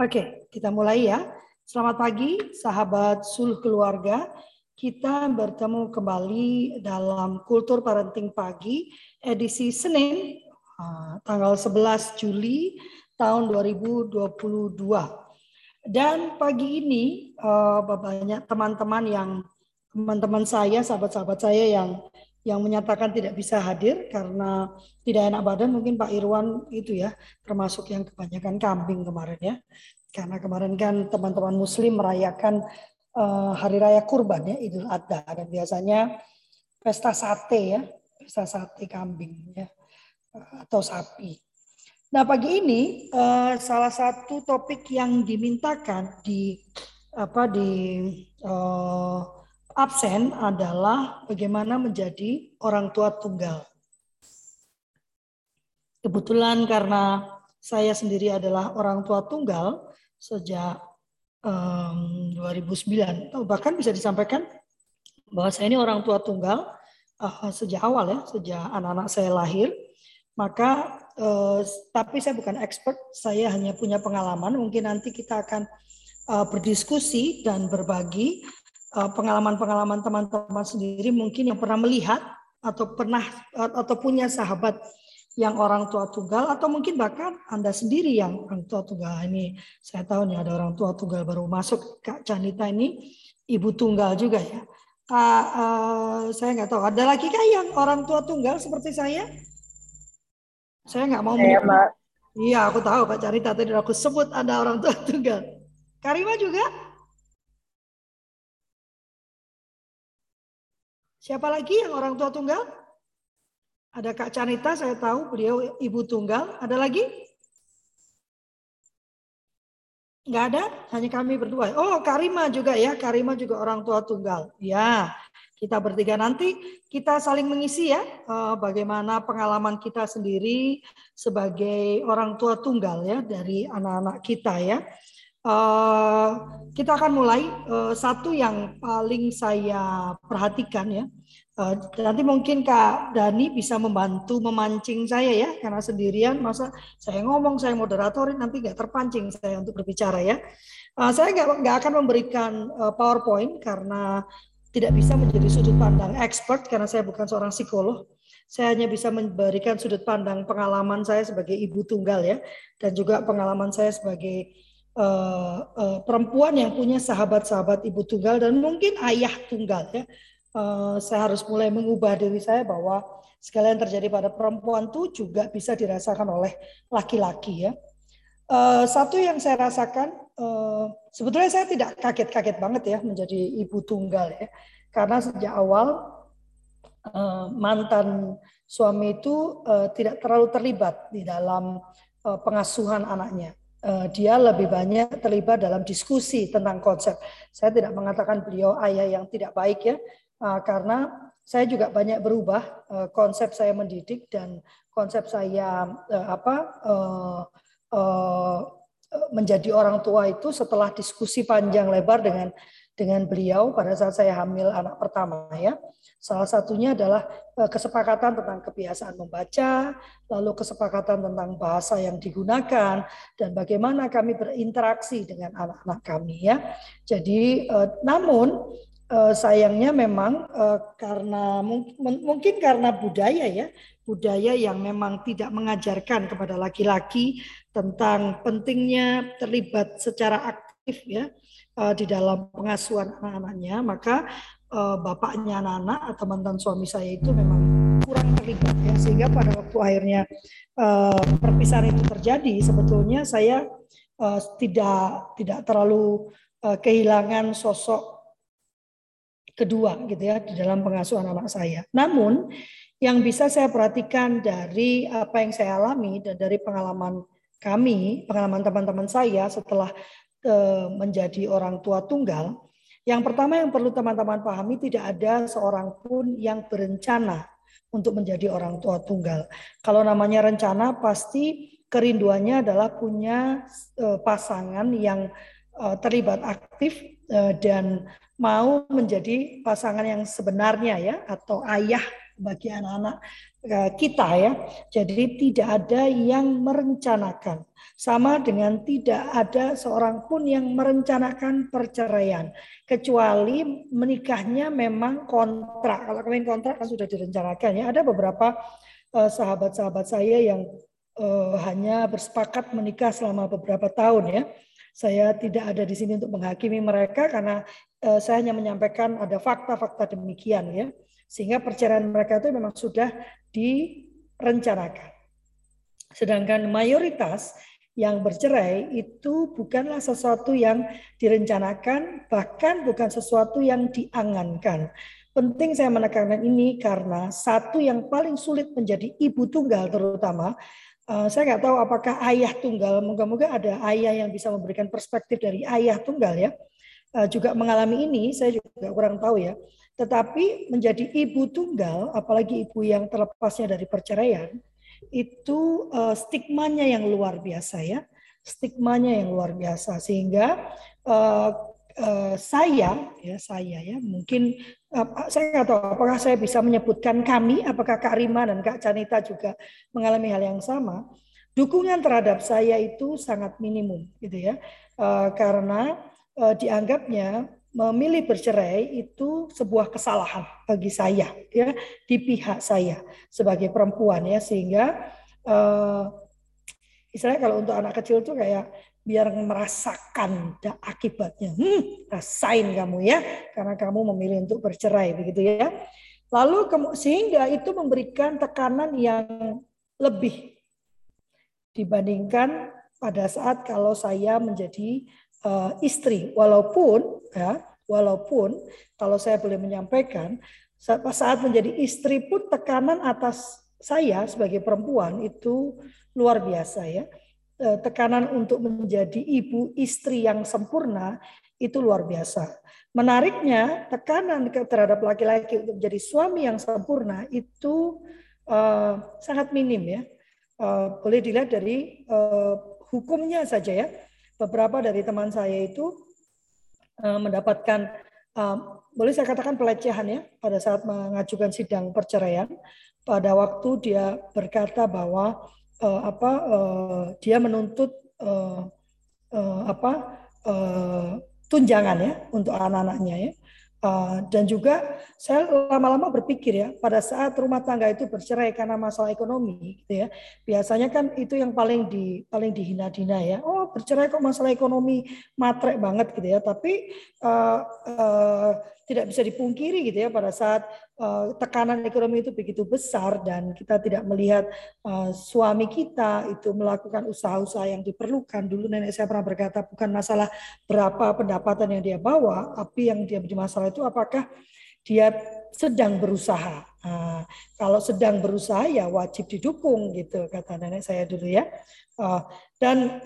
Oke, kita mulai ya. Selamat pagi, sahabat sul keluarga. Kita bertemu kembali dalam Kultur Parenting Pagi, edisi Senin, ah, tanggal 11 Juli tahun 2022. Dan pagi ini, ah, banyak teman-teman yang teman-teman saya, sahabat-sahabat saya yang yang menyatakan tidak bisa hadir karena tidak enak badan mungkin Pak Irwan itu ya termasuk yang kebanyakan kambing kemarin ya karena kemarin kan teman-teman Muslim merayakan uh, hari raya kurban ya Idul Adha dan biasanya pesta sate ya pesta sate kambing ya atau sapi. Nah pagi ini uh, salah satu topik yang dimintakan di apa di uh, absen adalah bagaimana menjadi orang tua tunggal. Kebetulan karena saya sendiri adalah orang tua tunggal sejak um, 2009, atau bahkan bisa disampaikan bahwa saya ini orang tua tunggal uh, sejak awal ya, sejak anak-anak saya lahir. Maka, uh, tapi saya bukan expert, saya hanya punya pengalaman. Mungkin nanti kita akan uh, berdiskusi dan berbagi pengalaman-pengalaman teman-teman sendiri mungkin yang pernah melihat atau pernah atau punya sahabat yang orang tua tunggal atau mungkin bahkan Anda sendiri yang orang tua tunggal ini saya tahu nih ada orang tua tunggal baru masuk Kak Canita ini ibu tunggal juga ya. Uh, uh, saya nggak tahu ada lagi kah yang orang tua tunggal seperti saya? Saya nggak mau. Saya, Iya, aku tahu Kak Carita tadi aku sebut ada orang tua tunggal. Karima juga? Siapa lagi yang orang tua tunggal? Ada Kak Canita, saya tahu beliau ibu tunggal. Ada lagi? Enggak ada, hanya kami berdua. Oh, Karima juga ya, Karima juga orang tua tunggal. Ya, kita bertiga nanti kita saling mengisi ya, eh, bagaimana pengalaman kita sendiri sebagai orang tua tunggal ya dari anak-anak kita ya. Uh, kita akan mulai uh, satu yang paling saya perhatikan ya. Uh, nanti mungkin Kak Dani bisa membantu memancing saya ya, karena sendirian masa saya ngomong saya moderatorin nanti nggak terpancing saya untuk berbicara ya. Uh, saya nggak nggak akan memberikan uh, PowerPoint karena tidak bisa menjadi sudut pandang expert karena saya bukan seorang psikolog. Saya hanya bisa memberikan sudut pandang pengalaman saya sebagai ibu tunggal ya, dan juga pengalaman saya sebagai uh, uh, perempuan yang punya sahabat-sahabat ibu tunggal dan mungkin ayah tunggal ya. Uh, saya harus mulai mengubah diri saya bahwa segala yang terjadi pada perempuan itu juga bisa dirasakan oleh laki-laki ya. Uh, satu yang saya rasakan uh, sebetulnya saya tidak kaget-kaget banget ya menjadi ibu tunggal ya karena sejak awal uh, mantan suami itu uh, tidak terlalu terlibat di dalam uh, pengasuhan anaknya dia lebih banyak terlibat dalam diskusi tentang konsep. Saya tidak mengatakan beliau ayah yang tidak baik ya, karena saya juga banyak berubah uh, konsep saya mendidik dan konsep saya uh, apa uh, menjadi orang tua itu setelah diskusi panjang lebar dengan dengan beliau pada saat saya hamil anak pertama ya. Salah satunya adalah eh, kesepakatan tentang kebiasaan membaca, lalu kesepakatan tentang bahasa yang digunakan dan bagaimana kami berinteraksi dengan anak-anak kami ya. Jadi eh, namun eh, sayangnya memang karena mungkin karena budaya ya, budaya yang memang tidak mengajarkan kepada laki-laki tentang pentingnya terlibat secara aktif ya uh, di dalam pengasuhan anak-anaknya, maka uh, bapaknya anak-anak atau mantan suami saya itu memang kurang terlibat ya sehingga pada waktu akhirnya uh, perpisahan itu terjadi sebetulnya saya uh, tidak tidak terlalu uh, kehilangan sosok kedua gitu ya di dalam pengasuhan anak saya. Namun yang bisa saya perhatikan dari apa yang saya alami dan dari pengalaman kami, pengalaman teman-teman saya setelah menjadi orang tua tunggal, yang pertama yang perlu teman-teman pahami tidak ada seorang pun yang berencana untuk menjadi orang tua tunggal. Kalau namanya rencana pasti kerinduannya adalah punya e, pasangan yang e, terlibat aktif dan mau menjadi pasangan yang sebenarnya ya atau ayah bagi anak-anak eh, kita ya. Jadi tidak ada yang merencanakan. Sama dengan tidak ada seorang pun yang merencanakan perceraian. Kecuali menikahnya memang kontrak. Kalau kalian kontrak kan sudah direncanakan ya. Ada beberapa eh, sahabat-sahabat saya yang uh, hanya bersepakat menikah selama beberapa tahun ya. Saya tidak ada di sini untuk menghakimi mereka karena saya hanya menyampaikan ada fakta-fakta demikian ya. Sehingga perceraian mereka itu memang sudah direncanakan. Sedangkan mayoritas yang bercerai itu bukanlah sesuatu yang direncanakan, bahkan bukan sesuatu yang diangankan. Penting saya menekankan ini karena satu yang paling sulit menjadi ibu tunggal terutama Uh, saya nggak tahu apakah ayah tunggal, moga-moga ada ayah yang bisa memberikan perspektif dari ayah tunggal ya. Uh, juga mengalami ini, saya juga kurang tahu ya. Tetapi menjadi ibu tunggal, apalagi ibu yang terlepasnya dari perceraian, itu uh, stigmanya yang luar biasa ya. Stigmanya yang luar biasa sehingga uh, uh, saya ya saya ya mungkin uh, saya nggak tahu apakah saya bisa menyebutkan kami apakah Kak Rima dan Kak Canita juga mengalami hal yang sama dukungan terhadap saya itu sangat minimum gitu ya uh, karena uh, dianggapnya memilih bercerai itu sebuah kesalahan bagi saya ya di pihak saya sebagai perempuan ya sehingga uh, istilahnya kalau untuk anak kecil tuh kayak biar merasakan akibatnya. Hmm, rasain kamu ya, karena kamu memilih untuk bercerai begitu ya. Lalu sehingga itu memberikan tekanan yang lebih dibandingkan pada saat kalau saya menjadi uh, istri, walaupun ya, walaupun kalau saya boleh menyampaikan saat, saat menjadi istri pun tekanan atas saya sebagai perempuan itu luar biasa ya Eh, tekanan untuk menjadi ibu istri yang sempurna itu luar biasa. Menariknya, tekanan terhadap laki-laki untuk menjadi suami yang sempurna itu uh, sangat minim ya. Uh, boleh dilihat dari uh, hukumnya saja ya. Beberapa dari teman saya itu uh, mendapatkan uh, boleh saya katakan pelecehan ya pada saat mengajukan sidang perceraian pada waktu dia berkata bahwa uh, apa uh, dia menuntut uh, uh, apa uh, tunjangan ya untuk anak-anaknya ya. Uh, dan juga saya lama-lama berpikir ya pada saat rumah tangga itu bercerai karena masalah ekonomi gitu ya biasanya kan itu yang paling di paling dihina-hina ya. Oh bercerai kok masalah ekonomi matre banget gitu ya. Tapi uh, uh, tidak bisa dipungkiri gitu ya pada saat uh, tekanan ekonomi itu begitu besar dan kita tidak melihat uh, suami kita itu melakukan usaha-usaha yang diperlukan. Dulu nenek saya pernah berkata bukan masalah berapa pendapatan yang dia bawa, tapi yang dia menjadi masalah itu apakah dia sedang berusaha. Nah, kalau sedang berusaha ya wajib didukung gitu kata nenek saya dulu ya. Uh, dan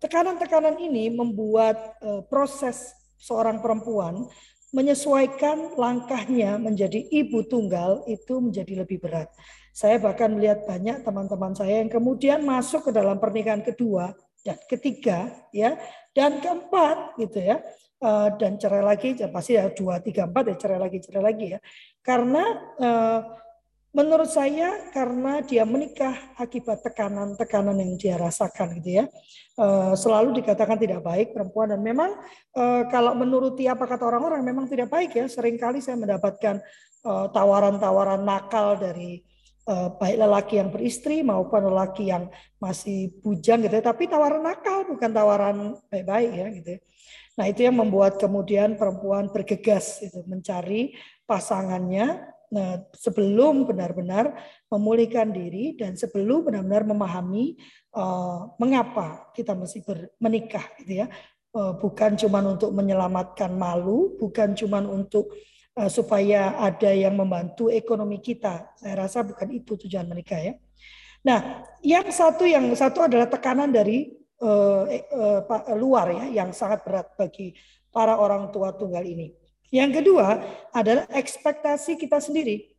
tekanan-tekanan ini membuat proses seorang perempuan menyesuaikan langkahnya menjadi ibu tunggal itu menjadi lebih berat. Saya bahkan melihat banyak teman-teman saya yang kemudian masuk ke dalam pernikahan kedua dan ketiga ya dan keempat gitu ya eh, dan cerai lagi ya pasti ya dua tiga empat ya cerai lagi cerai lagi ya karena eh, menurut saya karena dia menikah akibat tekanan-tekanan yang dia rasakan gitu ya. Eh, selalu dikatakan tidak baik perempuan dan memang eh, kalau menuruti apa kata orang-orang memang tidak baik ya. Seringkali saya mendapatkan eh, tawaran-tawaran nakal dari baik lelaki yang beristri maupun lelaki yang masih bujang gitu ya. Tapi tawaran nakal bukan tawaran baik-baik ya gitu. Ya. Nah, itu yang membuat kemudian perempuan bergegas itu mencari pasangannya Nah, sebelum benar-benar memulihkan diri dan sebelum benar-benar memahami uh, mengapa kita mesti ber, menikah, gitu ya, uh, bukan cuma untuk menyelamatkan malu, bukan cuma untuk uh, supaya ada yang membantu ekonomi kita. Saya rasa bukan itu tujuan menikah ya. Nah, yang satu yang satu adalah tekanan dari uh, uh, luar ya, yang sangat berat bagi para orang tua tunggal ini. Yang kedua adalah ekspektasi kita sendiri.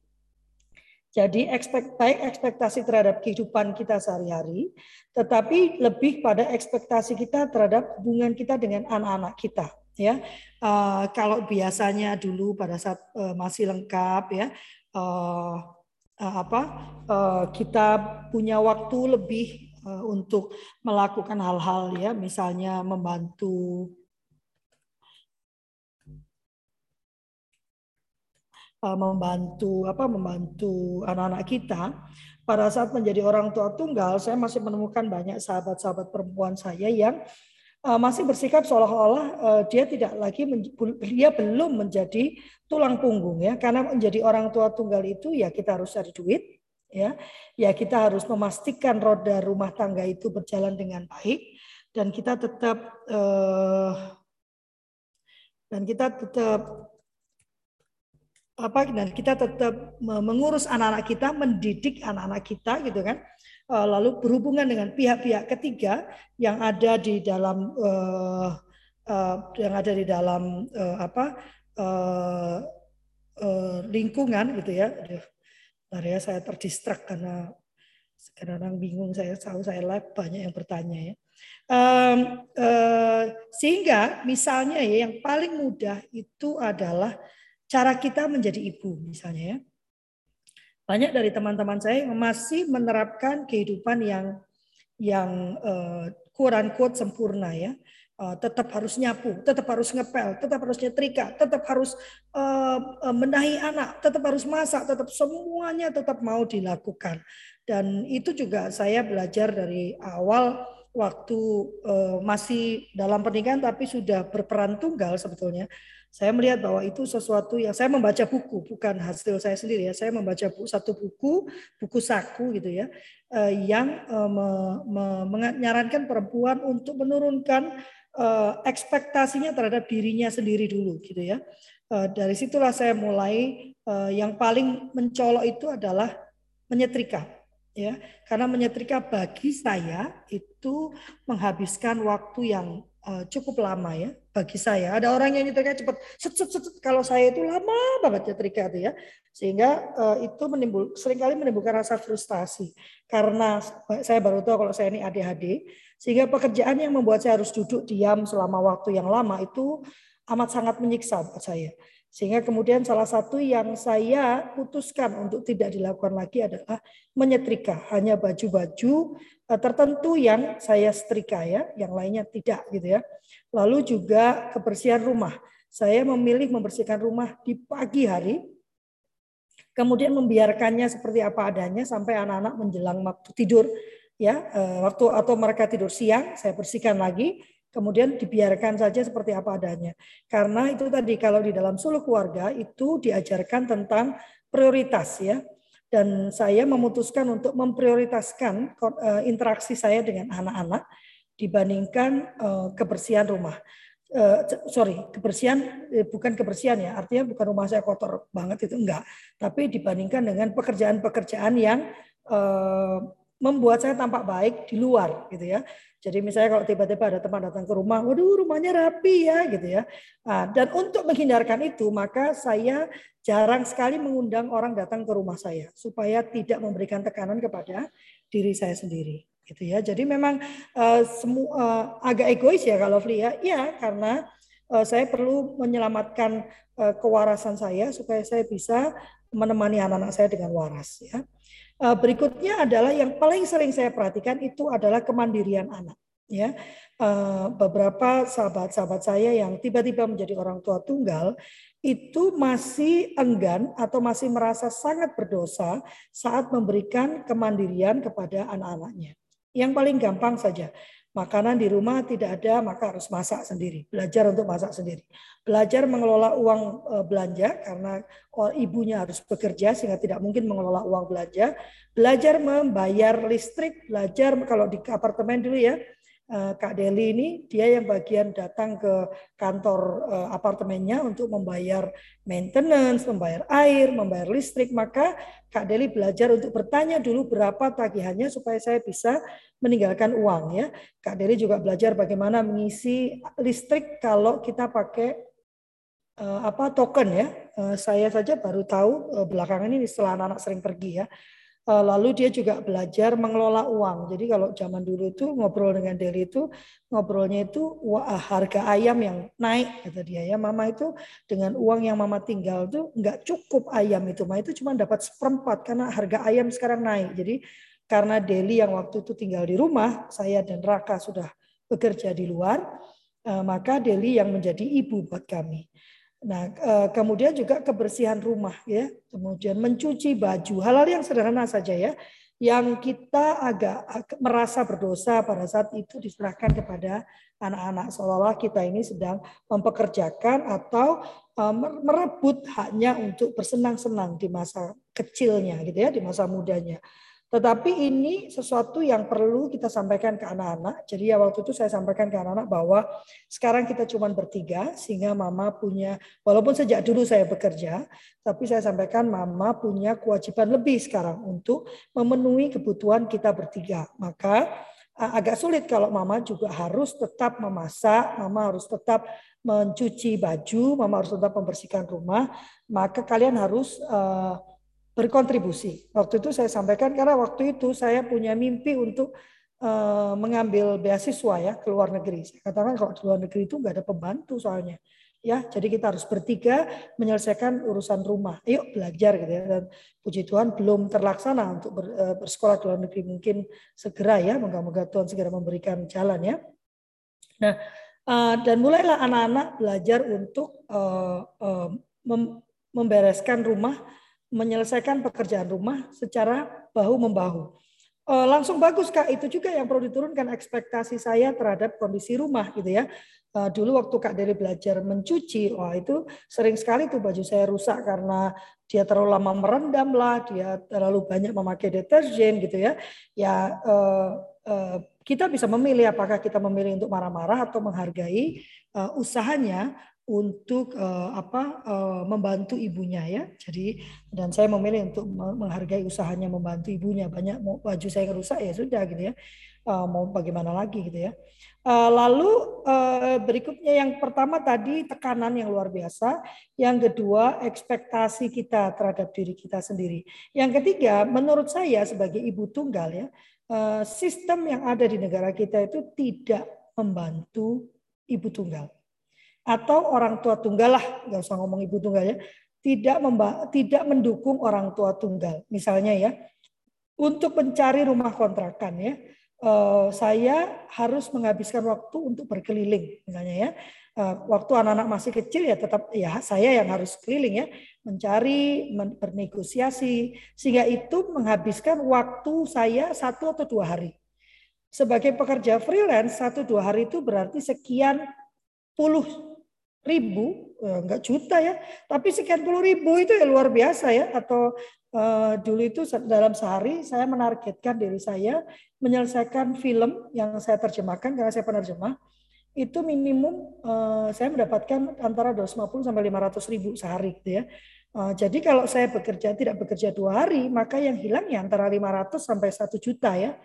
Jadi baik ekspektasi terhadap kehidupan kita sehari-hari, tetapi lebih pada ekspektasi kita terhadap hubungan kita dengan anak-anak kita. Ya, uh, kalau biasanya dulu pada saat uh, masih lengkap ya, uh, apa kita punya waktu lebih untuk melakukan hal-hal ya misalnya membantu membantu apa membantu anak-anak kita. Pada saat menjadi orang tua tunggal, saya masih menemukan banyak sahabat-sahabat perempuan saya yang uh, masih bersikap seolah-olah uh, dia tidak lagi dia belum menjadi tulang punggung ya. Karena menjadi orang tua tunggal itu ya kita harus cari duit ya. Ya kita harus memastikan roda rumah tangga itu berjalan dengan baik dan kita tetap dan kita tetap apa dan kita tetap mengurus anak-anak kita, mendidik anak-anak kita gitu kan. Eh, lalu berhubungan dengan pihak-pihak ketiga yang ada di dalam uh, uh, yang ada di dalam uh, apa uh, uh, lingkungan gitu ya. Aduh, ya saya terdistrak karena kadang bingung saya tahu saya live banyak yang bertanya ya. Um, uh, sehingga misalnya ya yang paling mudah itu adalah cara kita menjadi ibu misalnya ya. Banyak dari teman-teman saya yang masih menerapkan kehidupan yang yang uh, quote quote sempurna ya. Uh, tetap harus nyapu, tetap harus ngepel, tetap harus nyetrika, tetap harus uh, uh, menahi anak, tetap harus masak, tetap semuanya tetap mau dilakukan. Dan itu juga saya belajar dari awal waktu uh, masih dalam pernikahan tapi sudah berperan tunggal sebetulnya saya melihat bahwa itu sesuatu yang saya membaca buku, bukan hasil saya sendiri ya. Saya membaca buku, satu buku, buku saku gitu ya, eh, yang eh, menyarankan perempuan untuk menurunkan eh, ekspektasinya terhadap dirinya sendiri dulu gitu ya. Dari situlah saya mulai yang paling mencolok itu adalah menyetrika ya karena menyetrika bagi saya itu menghabiskan waktu yang cukup lama ya bagi saya. Ada orang yang nyetrika cepat, set, set, set, Kalau saya itu lama banget nyetrika itu ya, sehingga uh, itu menimbul sering kali menimbulkan rasa frustasi karena saya baru tahu kalau saya ini ADHD, sehingga pekerjaan yang membuat saya harus duduk diam selama waktu yang lama itu amat sangat menyiksa buat saya. Sehingga kemudian salah satu yang saya putuskan untuk tidak dilakukan lagi adalah menyetrika. Hanya baju-baju eh, tertentu yang saya setrika ya, yang lainnya tidak gitu ya. Lalu juga kebersihan rumah. Saya memilih membersihkan rumah di pagi hari, kemudian membiarkannya seperti apa adanya sampai anak-anak menjelang waktu tidur ya, eh, waktu atau mereka tidur siang, saya bersihkan lagi kemudian dibiarkan saja seperti apa adanya. Karena itu tadi kalau di dalam suluk keluarga itu diajarkan tentang prioritas ya. Dan saya memutuskan untuk memprioritaskan eh, interaksi saya dengan anak-anak dibandingkan eh, kebersihan rumah. Uh, sorry, kebersihan bukan kebersihan ya, artinya bukan rumah saya kotor banget itu enggak, tapi dibandingkan dengan pekerjaan-pekerjaan yang membuat saya tampak baik di luar gitu ya. Jadi misalnya kalau tiba-tiba ada teman datang ke rumah, waduh rumahnya rapi ya gitu ya. Nah, dan untuk menghindarkan itu maka saya jarang sekali mengundang orang datang ke rumah saya supaya tidak memberikan tekanan kepada diri saya sendiri gitu ya. Jadi memang uh, semua uh, agak egois ya kalau Fli ya. Iya karena uh, saya perlu menyelamatkan uh, kewarasan saya supaya saya bisa menemani anak-anak saya dengan waras ya. Eh, berikutnya adalah yang paling sering saya perhatikan itu adalah kemandirian anak. Ya, eh, beberapa sahabat-sahabat saya yang tiba-tiba menjadi orang tua tunggal itu masih enggan atau masih merasa sangat berdosa saat memberikan kemandirian kepada anak-anaknya. Yang paling gampang saja, Makanan di rumah tidak ada, maka harus masak sendiri. Belajar untuk masak sendiri. Belajar mengelola uang eh, belanja karena oh, ibunya harus bekerja sehingga tidak mungkin mengelola uang belanja. Belajar membayar listrik, belajar kalau di apartemen dulu ya, Eh, Kak Deli ini dia yang bagian datang ke kantor eh, apartemennya untuk membayar maintenance, membayar air, membayar listrik. Maka Kak Deli belajar untuk bertanya dulu berapa tagihannya supaya saya bisa meninggalkan uang ya. Kak Deli juga belajar bagaimana mengisi listrik kalau kita pakai eh, apa token ya. Saya saja baru tahu belakangan ini setelah anak-anak sering pergi ya Eh, lalu dia juga belajar mengelola uang. Jadi kalau zaman dulu itu ngobrol dengan Deli itu ngobrolnya itu wah, harga ayam yang naik kata dia ya. Mama itu dengan uang yang mama tinggal tuh nggak cukup ayam itu. Mama itu cuma dapat seperempat karena harga ayam sekarang naik. Jadi karena Deli yang waktu itu tinggal di rumah, saya dan Raka sudah bekerja di luar, eh, maka Deli yang menjadi ibu buat kami. Nah, kemudian juga kebersihan rumah ya, kemudian mencuci baju, hal-hal yang sederhana saja ya, yang kita agak merasa berdosa pada saat itu diserahkan kepada anak-anak seolah-olah kita ini sedang mempekerjakan atau eh, merebut haknya untuk bersenang-senang di masa kecilnya gitu ya, di masa mudanya. Tetapi ini sesuatu yang perlu kita sampaikan ke anak-anak. Jadi ya waktu itu saya sampaikan ke anak-anak bahwa sekarang kita cuma bertiga sehingga mama punya walaupun sejak dulu saya bekerja, tapi saya sampaikan mama punya kewajiban lebih sekarang untuk memenuhi kebutuhan kita bertiga. Maka agak sulit kalau mama juga harus tetap memasak, mama harus tetap mencuci baju, mama harus tetap membersihkan rumah, maka kalian harus uh, berkontribusi. Waktu itu saya sampaikan karena waktu itu saya punya mimpi untuk uh, mengambil beasiswa ya ke luar negeri. Saya katakan kalau di luar negeri itu nggak ada pembantu soalnya. Ya, jadi kita harus bertiga menyelesaikan urusan rumah. Ayo belajar gitu ya. Dan puji Tuhan belum terlaksana untuk ber, uh, bersekolah ke luar negeri mungkin segera ya. Moga-moga Tuhan segera memberikan jalan ya. Nah, uh, dan mulailah anak-anak belajar untuk mem membereskan rumah menyelesaikan pekerjaan rumah secara bahu membahu. Uh, langsung bagus kak itu juga yang perlu diturunkan ekspektasi saya terhadap kondisi rumah gitu ya. Uh, dulu waktu kak Deli belajar mencuci, wah itu sering sekali tuh baju saya rusak karena dia terlalu lama merendam lah, dia terlalu banyak memakai deterjen gitu ya. Ya uh, kita bisa memilih apakah kita memilih untuk marah-marah atau menghargai usahanya untuk uh, apa uh, membantu ibunya ya. Jadi dan saya memilih untuk menghargai usahanya membantu ibunya. Banyak mau baju saya rusak ya sudah gitu ya. Uh, mau bagaimana lagi gitu ya. Uh, lalu uh, berikutnya yang pertama tadi tekanan yang luar biasa, yang kedua ekspektasi kita terhadap diri kita sendiri. Yang ketiga, menurut saya sebagai ibu tunggal ya, uh, sistem yang ada di negara kita itu tidak membantu ibu tunggal atau orang tua tunggal lah, nggak usah ngomong ibu tunggal ya, tidak memba tidak mendukung orang tua tunggal. Misalnya ya, untuk mencari rumah kontrakan ya, eh, saya harus menghabiskan waktu untuk berkeliling, misalnya ya. Eh, waktu anak-anak masih kecil ya tetap ya saya yang harus keliling ya, mencari, bernegosiasi, sehingga itu menghabiskan waktu saya satu atau dua hari. Sebagai pekerja freelance, satu dua hari itu berarti sekian puluh ribu, enggak ya, juta ya, tapi sekian puluh ribu itu ya luar biasa ya. Atau uh, dulu itu dalam sehari saya menargetkan diri saya menyelesaikan film yang saya terjemahkan karena saya penerjemah itu minimum uh, saya mendapatkan antara 250 sampai 500 ribu sehari gitu ya. Uh, jadi kalau saya bekerja tidak bekerja dua hari, maka yang hilang ya antara 500 sampai 1 juta ya.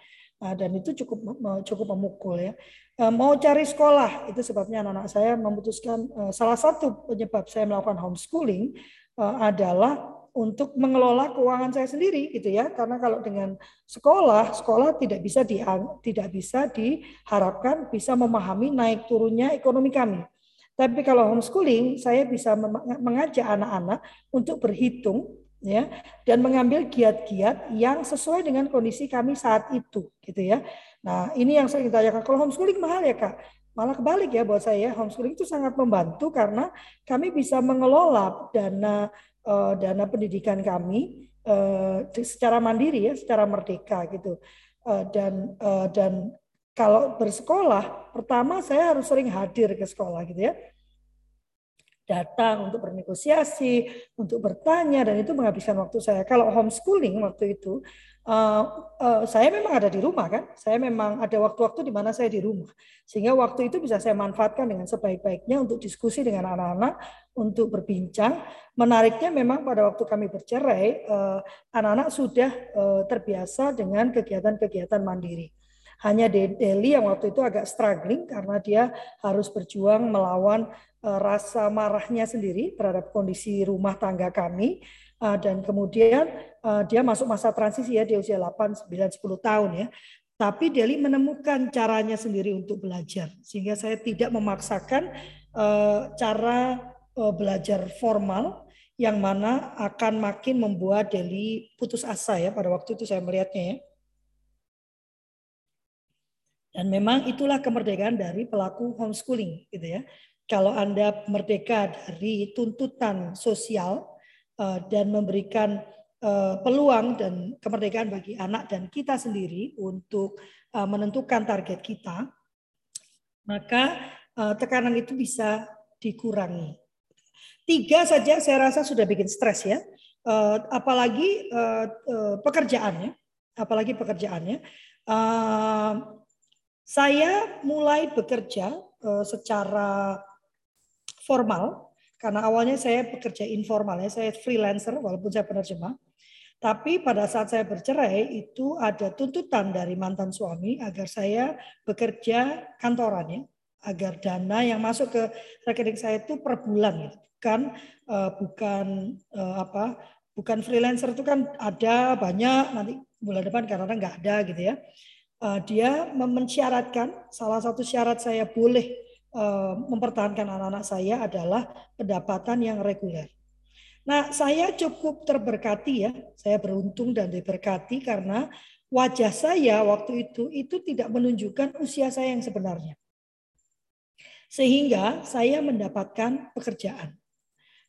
Uh, dan itu cukup cukup memukul ya. Eh, mau cari sekolah itu sebabnya anak-anak saya memutuskan eh, salah satu penyebab saya melakukan homeschooling adalah untuk mengelola keuangan saya sendiri gitu ya karena kalau dengan sekolah sekolah tidak bisa di, tidak bisa diharapkan bisa memahami naik turunnya ekonomi kami tapi kalau homeschooling saya bisa mengajak anak-anak untuk berhitung ya dan mengambil giat-giat yang sesuai dengan kondisi kami saat itu gitu ya Nah, ini yang saya tanyakan. Kalau homeschooling mahal ya, Kak? Malah kebalik ya buat saya. Homeschooling itu sangat membantu karena kami bisa mengelola dana uh, dana pendidikan kami uh, secara mandiri ya, secara merdeka gitu. Uh, dan uh, dan kalau bersekolah, pertama saya harus sering hadir ke sekolah gitu ya datang untuk bernegosiasi, untuk bertanya, dan itu menghabiskan waktu saya. Kalau homeschooling waktu itu, uh, uh, saya memang ada di rumah kan, saya memang ada waktu-waktu di mana saya di rumah, sehingga waktu itu bisa saya manfaatkan dengan sebaik-baiknya untuk diskusi dengan anak-anak, untuk berbincang. Menariknya memang pada waktu kami bercerai, anak anak-anak sudah uh, terbiasa dengan kegiatan-kegiatan mandiri. Hanya Deli yang waktu itu agak struggling karena dia harus berjuang melawan rasa marahnya sendiri terhadap kondisi rumah tangga kami dan kemudian dia masuk masa transisi ya di usia 8, 9, 10 tahun ya. Tapi Deli menemukan caranya sendiri untuk belajar sehingga saya tidak memaksakan cara belajar formal yang mana akan makin membuat Deli putus asa ya pada waktu itu saya melihatnya ya. Dan memang itulah kemerdekaan dari pelaku homeschooling gitu ya. Kalau Anda merdeka dari tuntutan sosial eh, dan memberikan eh, peluang dan kemerdekaan bagi anak dan kita sendiri untuk eh, menentukan target kita, maka tekanan itu bisa dikurangi. Tiga saja saya rasa sudah bikin stres ya, apalagi pekerjaannya, apalagi pekerjaannya. Saya mulai bekerja uh, secara formal karena awalnya saya bekerja informal ya, saya freelancer walaupun saya penerjemah. Tapi pada saat saya bercerai itu ada tuntutan dari mantan suami agar saya bekerja kantoran ya, agar dana yang masuk ke rekening saya itu per bulan ya, bukan uh, bukan uh, apa bukan freelancer itu kan ada banyak nanti bulan depan karena nggak ada gitu ya. Eh, dia mensyaratkan salah satu syarat saya boleh eh, mempertahankan anak-anak saya adalah pendapatan yang reguler. Nah, saya cukup terberkati ya. Saya beruntung dan diberkati karena wajah saya waktu itu itu tidak menunjukkan usia saya yang sebenarnya. Sehingga saya mendapatkan pekerjaan.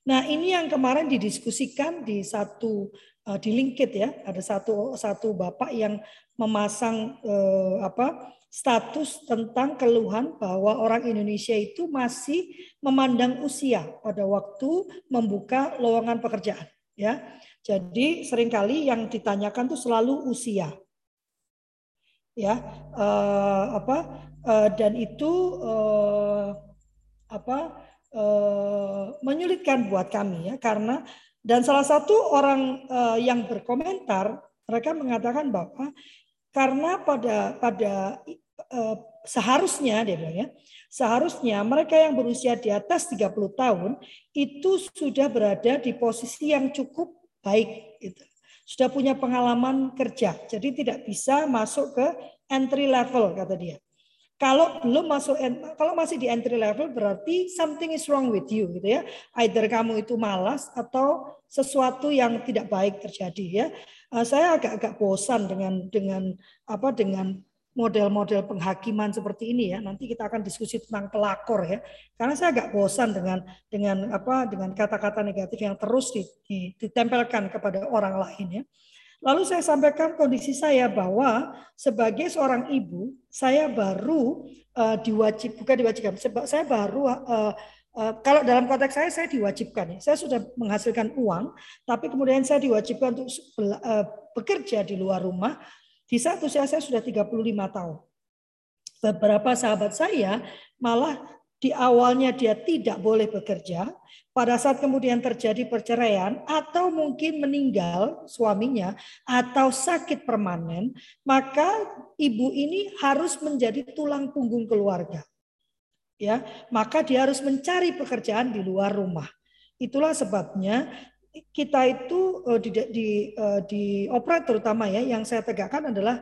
Nah, ini yang kemarin didiskusikan di satu uh, di LinkedIn ya, ada satu satu bapak yang memasang uh, apa status tentang keluhan bahwa orang Indonesia itu masih memandang usia pada waktu membuka lowongan pekerjaan ya. Jadi sering kali yang ditanyakan tuh selalu usia. Ya, uh, apa uh, dan itu uh, apa menyulitkan buat kami ya karena dan salah satu orang uh, yang berkomentar mereka mengatakan bahwa karena pada pada uh, seharusnya dia bilang ya seharusnya mereka yang berusia di atas 30 tahun itu sudah berada di posisi yang cukup baik gitu. Sudah punya pengalaman kerja. Jadi tidak bisa masuk ke entry level kata dia. Kalau belum masuk, kalau masih di entry level berarti something is wrong with you gitu ya. Either kamu itu malas atau sesuatu yang tidak baik terjadi ya. Eh, saya agak-agak bosan dengan dengan apa dengan model-model penghakiman seperti ini ya. Nanti kita akan diskusi tentang pelakor ya. Karena saya agak bosan dengan dengan apa dengan kata-kata negatif yang terus ditempelkan kepada orang lain ya. Lalu saya sampaikan kondisi saya bahwa sebagai seorang ibu, saya baru uh, diwajib bukan diwajibkan, sebab saya baru uh, uh, kalau dalam konteks saya saya diwajibkan ya. Saya sudah menghasilkan uang, tapi kemudian saya diwajibkan untuk uh, bekerja di luar rumah. Di saat usia saya sudah 35 tahun. Beberapa sahabat saya malah di awalnya dia tidak boleh bekerja, pada saat kemudian terjadi perceraian atau mungkin meninggal suaminya atau sakit permanen, maka ibu ini harus menjadi tulang punggung keluarga. Ya, maka dia harus mencari pekerjaan di luar rumah. Itulah sebabnya kita itu eh, di, di, eh, di operat terutama ya yang saya tegakkan adalah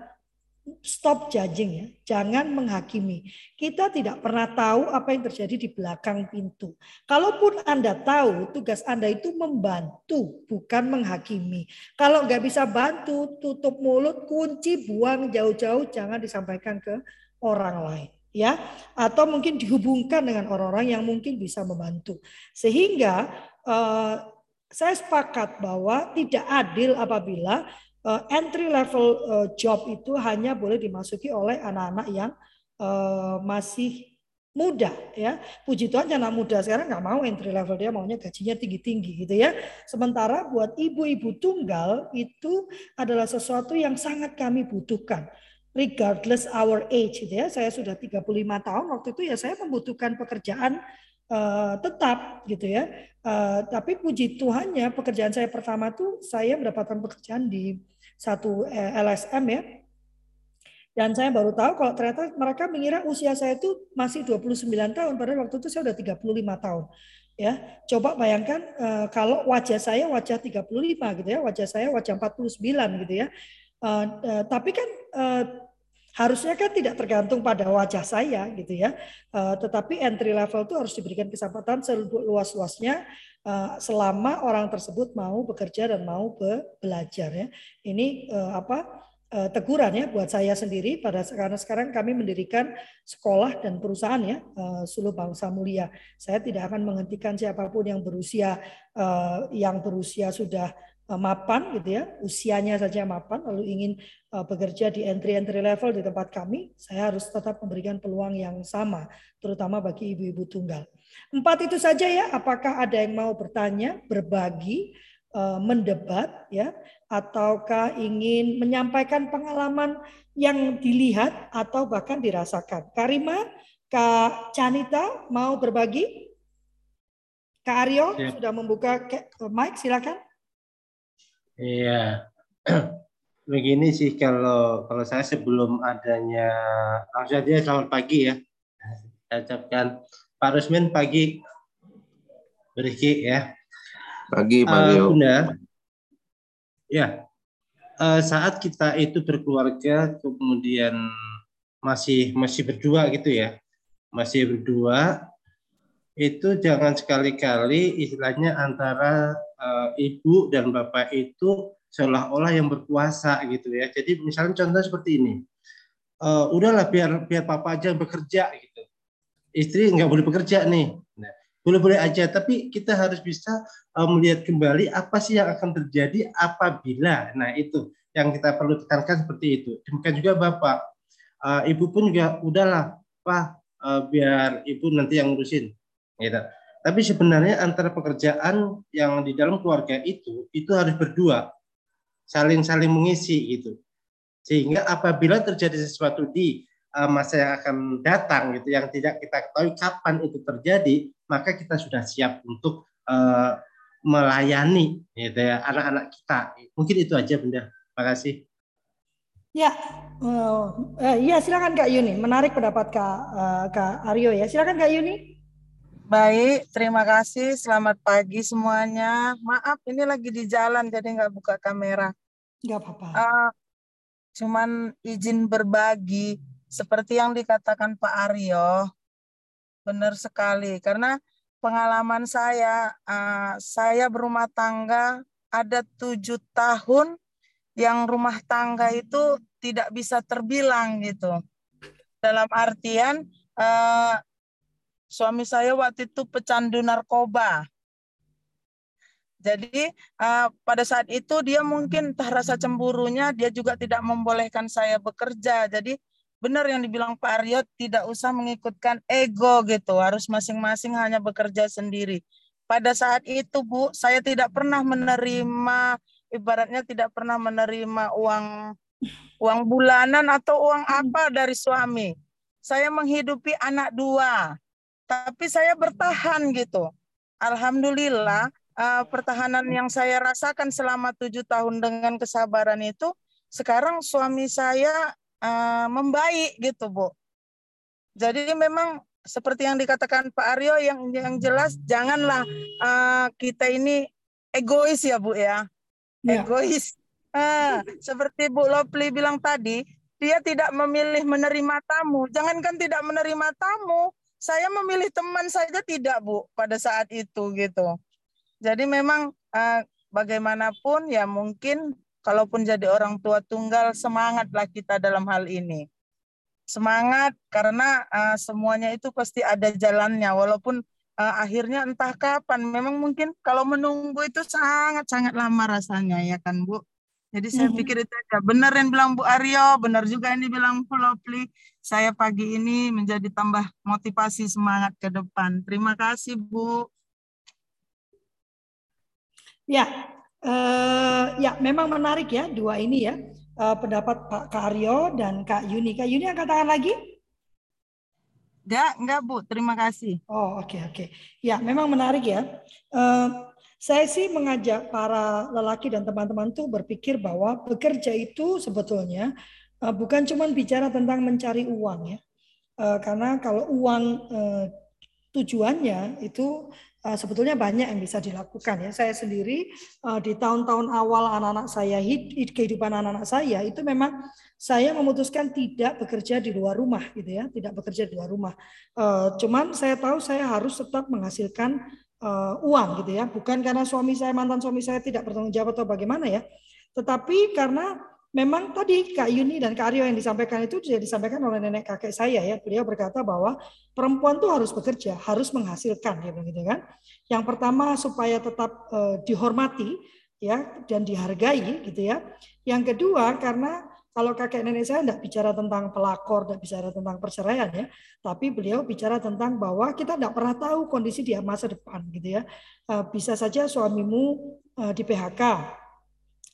stop judging ya, jangan menghakimi. Kita tidak pernah tahu apa yang terjadi di belakang pintu. Kalaupun Anda tahu, tugas Anda itu membantu, bukan menghakimi. Kalau nggak bisa bantu, tutup mulut, kunci, buang jauh-jauh, jangan disampaikan ke orang lain ya atau mungkin dihubungkan dengan orang-orang yang mungkin bisa membantu sehingga uh, saya sepakat bahwa tidak adil apabila uh, entry level uh, job itu hanya boleh dimasuki oleh anak-anak yang uh, masih muda ya. Puji Tuhan anak muda sekarang nggak mau entry level dia maunya gajinya tinggi tinggi gitu ya. Sementara buat ibu-ibu tunggal itu adalah sesuatu yang sangat kami butuhkan. Regardless our age gitu ya. Saya sudah 35 tahun waktu itu ya saya membutuhkan pekerjaan uh, tetap gitu ya. Uh, tapi puji Tuhannya pekerjaan saya pertama tuh saya mendapatkan pekerjaan di satu eh, LSM ya. Dan saya baru tahu kalau ternyata mereka mengira usia saya itu masih 29 tahun padahal waktu itu saya sudah 35 tahun. ya. Coba bayangkan uh, kalau wajah saya wajah 35 gitu ya, wajah saya wajah 49 gitu ya. Uh, uh, tapi kan uh, harusnya kan tidak tergantung pada wajah saya gitu ya. Uh, tetapi entry level itu harus diberikan kesempatan seluas-luasnya uh, selama orang tersebut mau bekerja dan mau be belajar ya. Ini uh, apa? teguran ya buat saya sendiri pada karena sekarang kami mendirikan sekolah dan perusahaan ya uh, Suluh Bangsa Mulia. Saya tidak akan menghentikan siapa pun yang berusia yang berusia sudah mapan gitu ya, usianya saja mapan lalu ingin uh, bekerja di entry entry level di tempat kami, saya harus tetap memberikan peluang yang sama terutama bagi ibu-ibu tunggal. Empat itu saja ya, apakah ada yang mau bertanya, berbagi, mendebat ya ataukah ingin menyampaikan pengalaman yang dilihat atau bahkan dirasakan. Karima, Kak Canita mau berbagi? Kak Aryo ya. sudah membuka mic, silakan. Iya. Begini sih kalau kalau saya sebelum adanya langsung aja selamat pagi ya. Saya ucapkan Pak Rusmin pagi. Beriki ya. Pagi Pak Uh, Bunda, Ya, uh, saat kita itu berkeluarga kemudian masih masih berdua gitu ya, masih berdua itu jangan sekali-kali istilahnya antara uh, ibu dan bapak itu seolah-olah yang berkuasa gitu ya. Jadi misalnya contoh seperti ini, uh, udahlah biar biar papa aja bekerja gitu, istri nggak boleh bekerja nih. Nah, boleh-boleh aja, tapi kita harus bisa uh, melihat kembali apa sih yang akan terjadi apabila. Nah itu yang kita perlu tekankan seperti itu. Demikian juga bapak, uh, ibu pun juga udahlah, pak uh, biar ibu nanti yang ngurusin. Gitu. Tapi sebenarnya antara pekerjaan yang di dalam keluarga itu itu harus berdua, saling saling mengisi gitu. Sehingga apabila terjadi sesuatu di uh, masa yang akan datang gitu yang tidak kita ketahui kapan itu terjadi maka kita sudah siap untuk uh, melayani gitu ya anak-anak kita. Mungkin itu aja bunda. Terima kasih. Ya uh, uh, ya silakan kak Yuni. Menarik pendapat kak uh, kak Aryo ya. Silakan kak Yuni Baik, terima kasih. Selamat pagi semuanya. Maaf, ini lagi di jalan jadi nggak buka kamera. Nggak apa-apa. Uh, cuman izin berbagi seperti yang dikatakan Pak Aryo, benar sekali. Karena pengalaman saya, uh, saya berumah tangga ada tujuh tahun yang rumah tangga itu tidak bisa terbilang gitu. Dalam artian uh, suami saya waktu itu pecandu narkoba. Jadi uh, pada saat itu dia mungkin entah rasa cemburunya dia juga tidak membolehkan saya bekerja. Jadi benar yang dibilang Pak Aryo tidak usah mengikutkan ego gitu harus masing-masing hanya bekerja sendiri pada saat itu Bu saya tidak pernah menerima ibaratnya tidak pernah menerima uang uang bulanan atau uang apa dari suami saya menghidupi anak dua tapi saya bertahan gitu Alhamdulillah uh, pertahanan yang saya rasakan selama tujuh tahun dengan kesabaran itu sekarang suami saya uh, membaik gitu Bu. Jadi memang seperti yang dikatakan Pak Aryo yang yang jelas janganlah uh, kita ini egois ya Bu ya. ya. Egois. Uh, seperti Bu Lopli bilang tadi, dia tidak memilih menerima tamu. Jangankan tidak menerima tamu, saya memilih teman saja tidak Bu pada saat itu gitu. Jadi memang uh, bagaimanapun ya mungkin kalaupun jadi orang tua tunggal semangatlah kita dalam hal ini. Semangat karena uh, semuanya itu pasti ada jalannya. Walaupun uh, akhirnya entah kapan memang mungkin kalau menunggu itu sangat sangat lama rasanya ya kan Bu? Jadi saya hmm. pikir itu aja. Benar yang bilang Bu Aryo benar juga ini bilang Bu Lopli saya pagi ini menjadi tambah motivasi semangat ke depan terima kasih Bu Ya, Uh, ya, memang menarik ya dua ini ya uh, pendapat Pak Karyo dan Kak Yuni. Kak Yuni angkat tangan lagi? Enggak, enggak Bu. Terima kasih. Oh oke okay, oke. Okay. Ya, memang menarik ya. Uh, saya sih mengajak para lelaki dan teman-teman tuh berpikir bahwa bekerja itu sebetulnya bukan cuma bicara tentang mencari uang ya. Uh, karena kalau uang uh, tujuannya itu sebetulnya banyak yang bisa dilakukan ya. Saya sendiri di tahun-tahun awal anak-anak saya hid, kehidupan anak-anak saya itu memang saya memutuskan tidak bekerja di luar rumah gitu ya, tidak bekerja di luar rumah. Cuman saya tahu saya harus tetap menghasilkan uang gitu ya, bukan karena suami saya mantan suami saya tidak bertanggung jawab atau bagaimana ya, tetapi karena memang tadi Kak Yuni dan Kak Aryo yang disampaikan itu sudah disampaikan oleh nenek kakek saya ya. Beliau berkata bahwa perempuan tuh harus bekerja, harus menghasilkan ya begitu kan. Yang pertama supaya tetap uh, dihormati ya dan dihargai gitu ya. Yang kedua karena kalau kakek nenek saya tidak bicara tentang pelakor, tidak bicara tentang perceraian ya, tapi beliau bicara tentang bahwa kita tidak pernah tahu kondisi dia masa depan gitu ya. Eh, bisa saja suamimu eh, di PHK,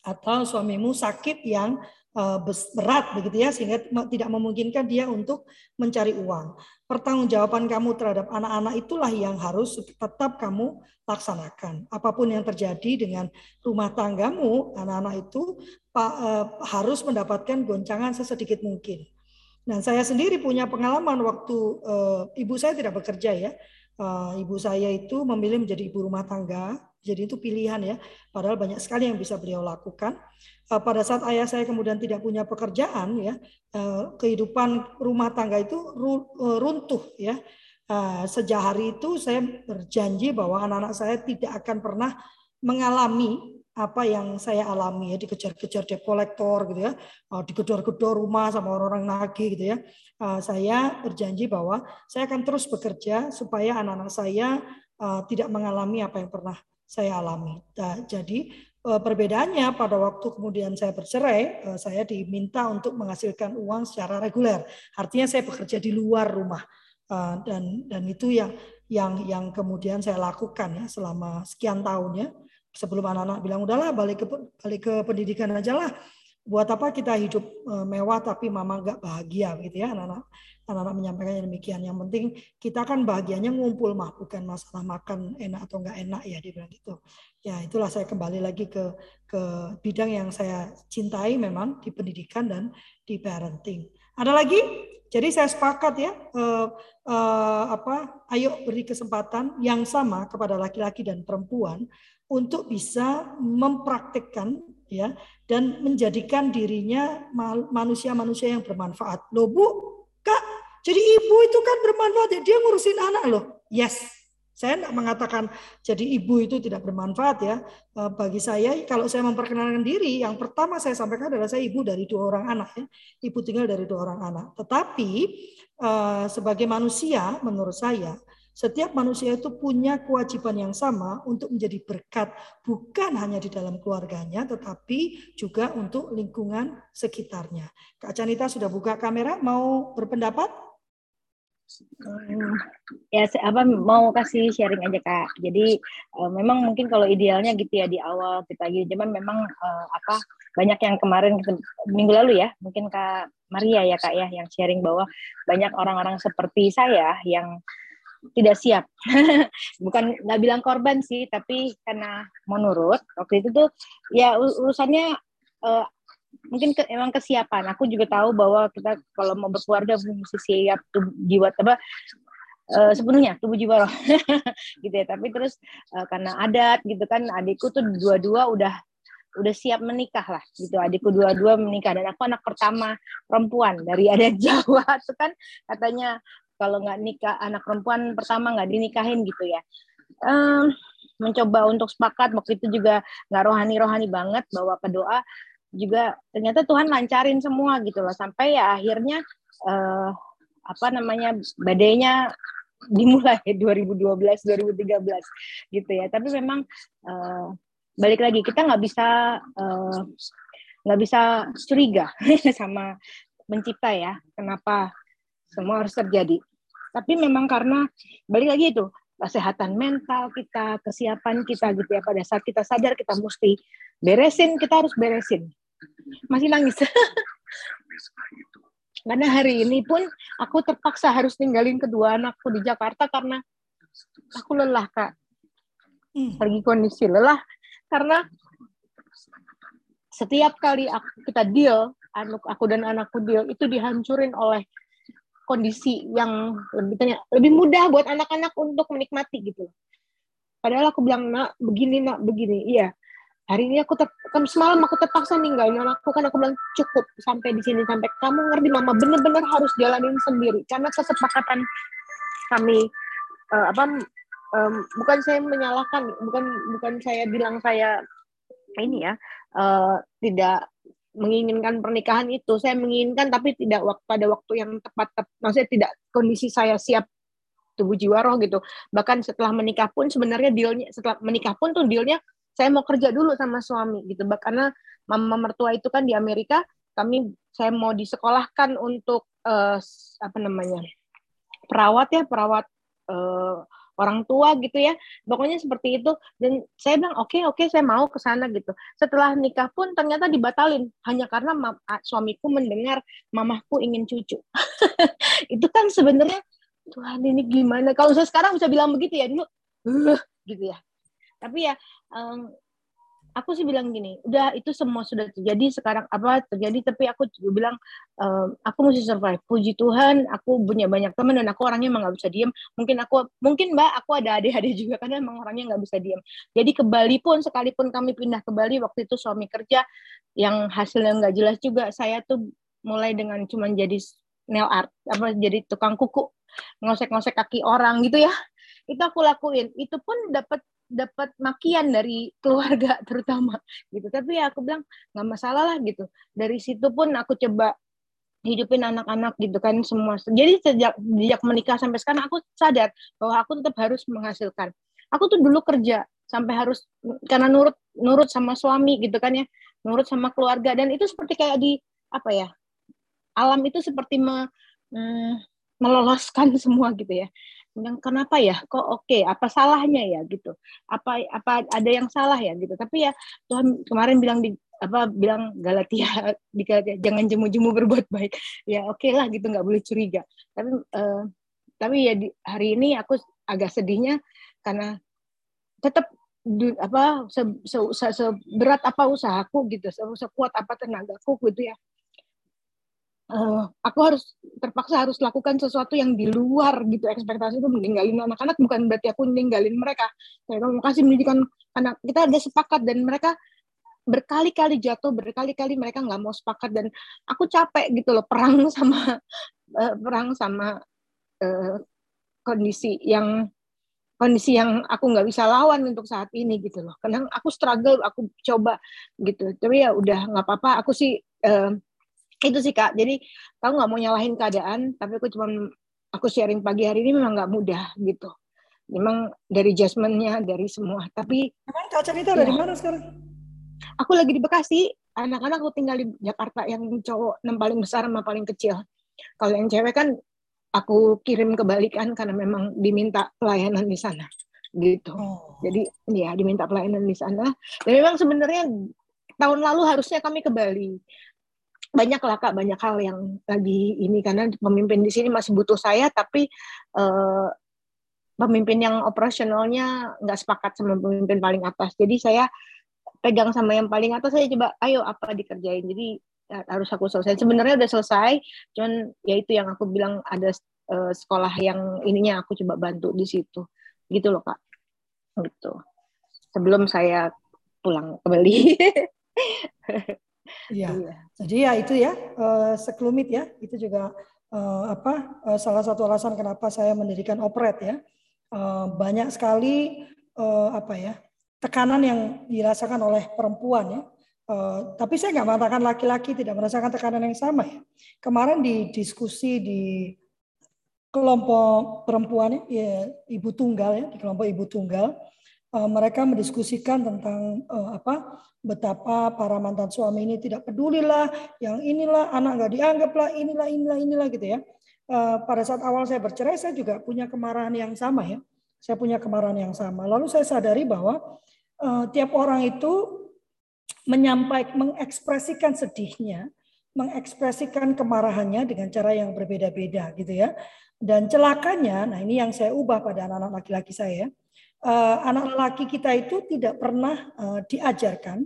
atau suamimu sakit yang eh, berat begitu ya sehingga tidak memungkinkan dia untuk mencari uang. Pertanggungjawaban kamu terhadap anak-anak itulah yang harus tetap kamu laksanakan. Apa pun yang terjadi dengan rumah tanggamu, anak-anak itu eh, harus mendapatkan goncangan sesedikit mungkin. Dan saya sendiri punya pengalaman waktu eh, ibu saya tidak bekerja ya. Ibu saya itu memilih menjadi ibu rumah tangga jadi itu pilihan ya. Padahal banyak sekali yang bisa beliau lakukan. Eh, pada saat ayah saya kemudian tidak punya pekerjaan ya, eh, kehidupan rumah tangga itu eh, runtuh ya. Sejak hari itu saya berjanji bahwa anak-anak saya tidak akan pernah mengalami apa yang saya alami ya dikejar-kejar debt collector gitu ya digedor-gedor rumah sama orang-orang nagih gitu ya saya berjanji bahwa saya akan terus bekerja supaya anak-anak saya tidak mengalami apa yang pernah saya alami. Nah, jadi eh, perbedaannya pada waktu kemudian saya bercerai, eh, saya diminta untuk menghasilkan uang secara reguler. Artinya saya bekerja di luar rumah eh, dan dan itu yang yang yang kemudian saya lakukan ya selama sekian tahun ya. Sebelum anak-anak bilang udahlah balik ke balik ke pendidikan aja lah. Buat apa kita hidup mewah tapi mama nggak bahagia gitu ya anak-anak anak-anak menyampaikannya demikian. Yang penting kita kan bahagianya ngumpul mah, bukan masalah makan enak atau enggak enak ya dia bilang gitu. Ya itulah saya kembali lagi ke ke bidang yang saya cintai memang di pendidikan dan di parenting. Ada lagi? Jadi saya sepakat ya, eh, eh, apa? Ayo beri kesempatan yang sama kepada laki-laki dan perempuan untuk bisa mempraktikkan ya dan menjadikan dirinya manusia-manusia yang bermanfaat. Loh Bu, Kak, jadi ibu itu kan bermanfaat ya. Dia ngurusin anak loh. Yes. Saya tidak mengatakan jadi ibu itu tidak bermanfaat ya. Eh, bagi saya kalau saya memperkenalkan diri, yang pertama saya sampaikan adalah saya ibu dari dua orang anak ya. Ibu tinggal dari dua orang anak. Tetapi eh, sebagai manusia menurut saya setiap manusia itu punya kewajiban yang sama untuk menjadi berkat bukan hanya di dalam keluarganya tetapi juga untuk lingkungan sekitarnya. Kak Canita sudah buka kamera, mau berpendapat? ya apa mau kasih sharing aja kak jadi uh, memang mungkin kalau idealnya gitu ya di awal kita gitu cuman memang uh, apa banyak yang kemarin minggu lalu ya mungkin kak Maria ya kak ya yang sharing bahwa banyak orang-orang seperti saya yang tidak siap. Bukan nggak bilang korban sih, tapi karena menurut waktu itu tuh ya urusannya uh, mungkin ke, emang kesiapan. Aku juga tahu bahwa kita kalau mau berkeluarga mesti siap tuh jiwa apa uh, sepenuhnya tubuh jiwa roh gitu ya. Tapi terus uh, karena adat gitu kan adikku tuh dua-dua udah udah siap menikah lah gitu adikku dua-dua menikah dan aku anak pertama perempuan dari adat Jawa itu kan katanya kalau nggak nikah anak perempuan pertama nggak dinikahin gitu ya. Um, mencoba untuk sepakat waktu itu juga nggak rohani rohani banget bawa ke doa juga ternyata Tuhan lancarin semua gitu loh sampai ya akhirnya uh, apa namanya badainya dimulai 2012 2013 gitu ya. Tapi memang uh, balik lagi kita nggak bisa nggak uh, bisa curiga sama mencipta ya kenapa semua harus terjadi. Tapi memang karena balik lagi itu kesehatan mental kita, kesiapan kita gitu ya pada saat kita sadar kita mesti beresin, kita harus beresin. Masih nangis. karena hari ini pun aku terpaksa harus tinggalin kedua anakku di Jakarta karena aku lelah kak. Hmm. Lagi kondisi lelah karena setiap kali aku, kita deal, anak aku dan anakku deal itu dihancurin oleh kondisi yang lebih tanya, lebih mudah buat anak-anak untuk menikmati gitu. Padahal aku bilang nak begini nak begini, iya. Hari ini aku ter, semalam aku terpaksa ninggalin anakku kan aku bilang cukup sampai di sini sampai kamu ngerti mama bener-bener harus jalanin sendiri karena kesepakatan kami uh, apa um, bukan saya menyalahkan bukan bukan saya bilang saya ini ya uh, tidak menginginkan pernikahan itu. Saya menginginkan tapi tidak pada waktu yang tepat, tepat maksudnya tidak kondisi saya siap tubuh jiwa roh gitu. Bahkan setelah menikah pun sebenarnya dealnya setelah menikah pun tuh dealnya saya mau kerja dulu sama suami gitu. Karena mama mertua itu kan di Amerika kami saya mau disekolahkan untuk uh, apa namanya perawat ya perawat uh, orang tua gitu ya. Pokoknya seperti itu. Dan saya bilang oke okay, oke okay, saya mau ke sana gitu. Setelah nikah pun ternyata dibatalin. Hanya karena suamiku mendengar mamahku ingin cucu. Itu kan sebenarnya Tuhan ini gimana? Kalau saya sekarang bisa bilang begitu ya dulu gitu ya. Tapi ya um, aku sih bilang gini, udah itu semua sudah terjadi sekarang apa terjadi tapi aku juga bilang ehm, aku mesti survive. Puji Tuhan, aku punya banyak teman dan aku orangnya emang nggak bisa diem. Mungkin aku mungkin Mbak aku ada adik-adik juga karena emang orangnya nggak bisa diem. Jadi ke Bali pun sekalipun kami pindah ke Bali waktu itu suami kerja yang hasilnya nggak jelas juga saya tuh mulai dengan cuman jadi nail art apa jadi tukang kuku ngosek-ngosek kaki orang gitu ya itu aku lakuin itu pun dapat dapat makian dari keluarga terutama gitu. Tapi ya aku bilang nggak masalah lah gitu. Dari situ pun aku coba hidupin anak-anak gitu kan semua. Jadi sejak sejak menikah sampai sekarang aku sadar bahwa aku tetap harus menghasilkan. Aku tuh dulu kerja sampai harus karena nurut nurut sama suami gitu kan ya. Nurut sama keluarga. Dan itu seperti kayak di apa ya alam itu seperti me, mm, meloloskan semua gitu ya yang kenapa ya? Kok oke? Okay, apa salahnya ya? Gitu. Apa apa ada yang salah ya? Gitu. Tapi ya Tuhan kemarin bilang di apa bilang Galatia di Galatia jangan jemu-jemu berbuat baik. Ya oke okay lah gitu nggak boleh curiga. Tapi uh, tapi ya di, hari ini aku agak sedihnya karena tetap du, apa se, se, se, seberat apa usahaku gitu se, sekuat apa tenagaku gitu ya uh, aku harus terpaksa harus lakukan sesuatu yang di luar gitu ekspektasi itu meninggalin anak-anak. Bukan berarti aku meninggalin mereka. Saya mau kasih pendidikan anak kita ada sepakat dan mereka berkali-kali jatuh berkali-kali mereka nggak mau sepakat. Dan aku capek gitu loh perang sama uh, perang sama uh, kondisi yang kondisi yang aku nggak bisa lawan untuk saat ini gitu loh. Karena aku struggle aku coba gitu. Tapi ya udah nggak apa-apa. Aku sih uh, itu sih kak. Jadi kamu nggak mau nyalahin keadaan tapi aku cuma aku sharing pagi hari ini memang nggak mudah gitu. Memang dari adjustmentnya dari semua. Tapi emang kak cerita ya, dari mana sekarang? Aku lagi di Bekasi. Anak-anak aku tinggal di Jakarta. Yang cowok yang paling besar sama paling kecil. Kalau yang cewek kan aku kirim kebalikan karena memang diminta pelayanan di sana gitu. Oh. jadi ya diminta pelayanan di sana. Dan memang sebenarnya tahun lalu harusnya kami ke Bali banyak lah kak banyak hal yang lagi ini karena pemimpin di sini masih butuh saya tapi uh, pemimpin yang operasionalnya nggak sepakat sama pemimpin paling atas. Jadi saya pegang sama yang paling atas saya coba ayo apa dikerjain? Jadi ya, harus aku selesai. Sebenarnya udah selesai cuman ya itu yang aku bilang ada uh, sekolah yang ininya aku coba bantu di situ. Gitu loh kak. Gitu. Sebelum saya pulang kembali Iya. iya. Jadi ya itu ya uh, sekelumit ya itu juga uh, apa uh, salah satu alasan kenapa saya mendirikan operet ya banyak sekali apa ya tekanan yang dirasakan oleh perempuan ya. Uh, tapi saya nggak mengatakan laki-laki tidak merasakan tekanan yang sama ya. Kemarin di diskusi di kelompok perempuan ya, ibu tunggal ya di kelompok ibu tunggal uh, mereka mendiskusikan tentang uh, apa betapa para mantan suami ini tidak peduli lah, yang inilah anak nggak dianggap lah, inilah inilah inilah gitu ya. Uh, pada saat awal saya bercerai saya juga punya kemarahan yang sama ya. Saya punya kemarahan yang sama. Lalu saya sadari bahwa uh, tiap orang itu menyampaikan mengekspresikan sedihnya, mengekspresikan kemarahannya dengan cara yang berbeda-beda gitu ya. Dan celakanya, nah ini yang saya ubah pada anak-anak laki-laki saya anak lelaki kita itu tidak pernah uh, diajarkan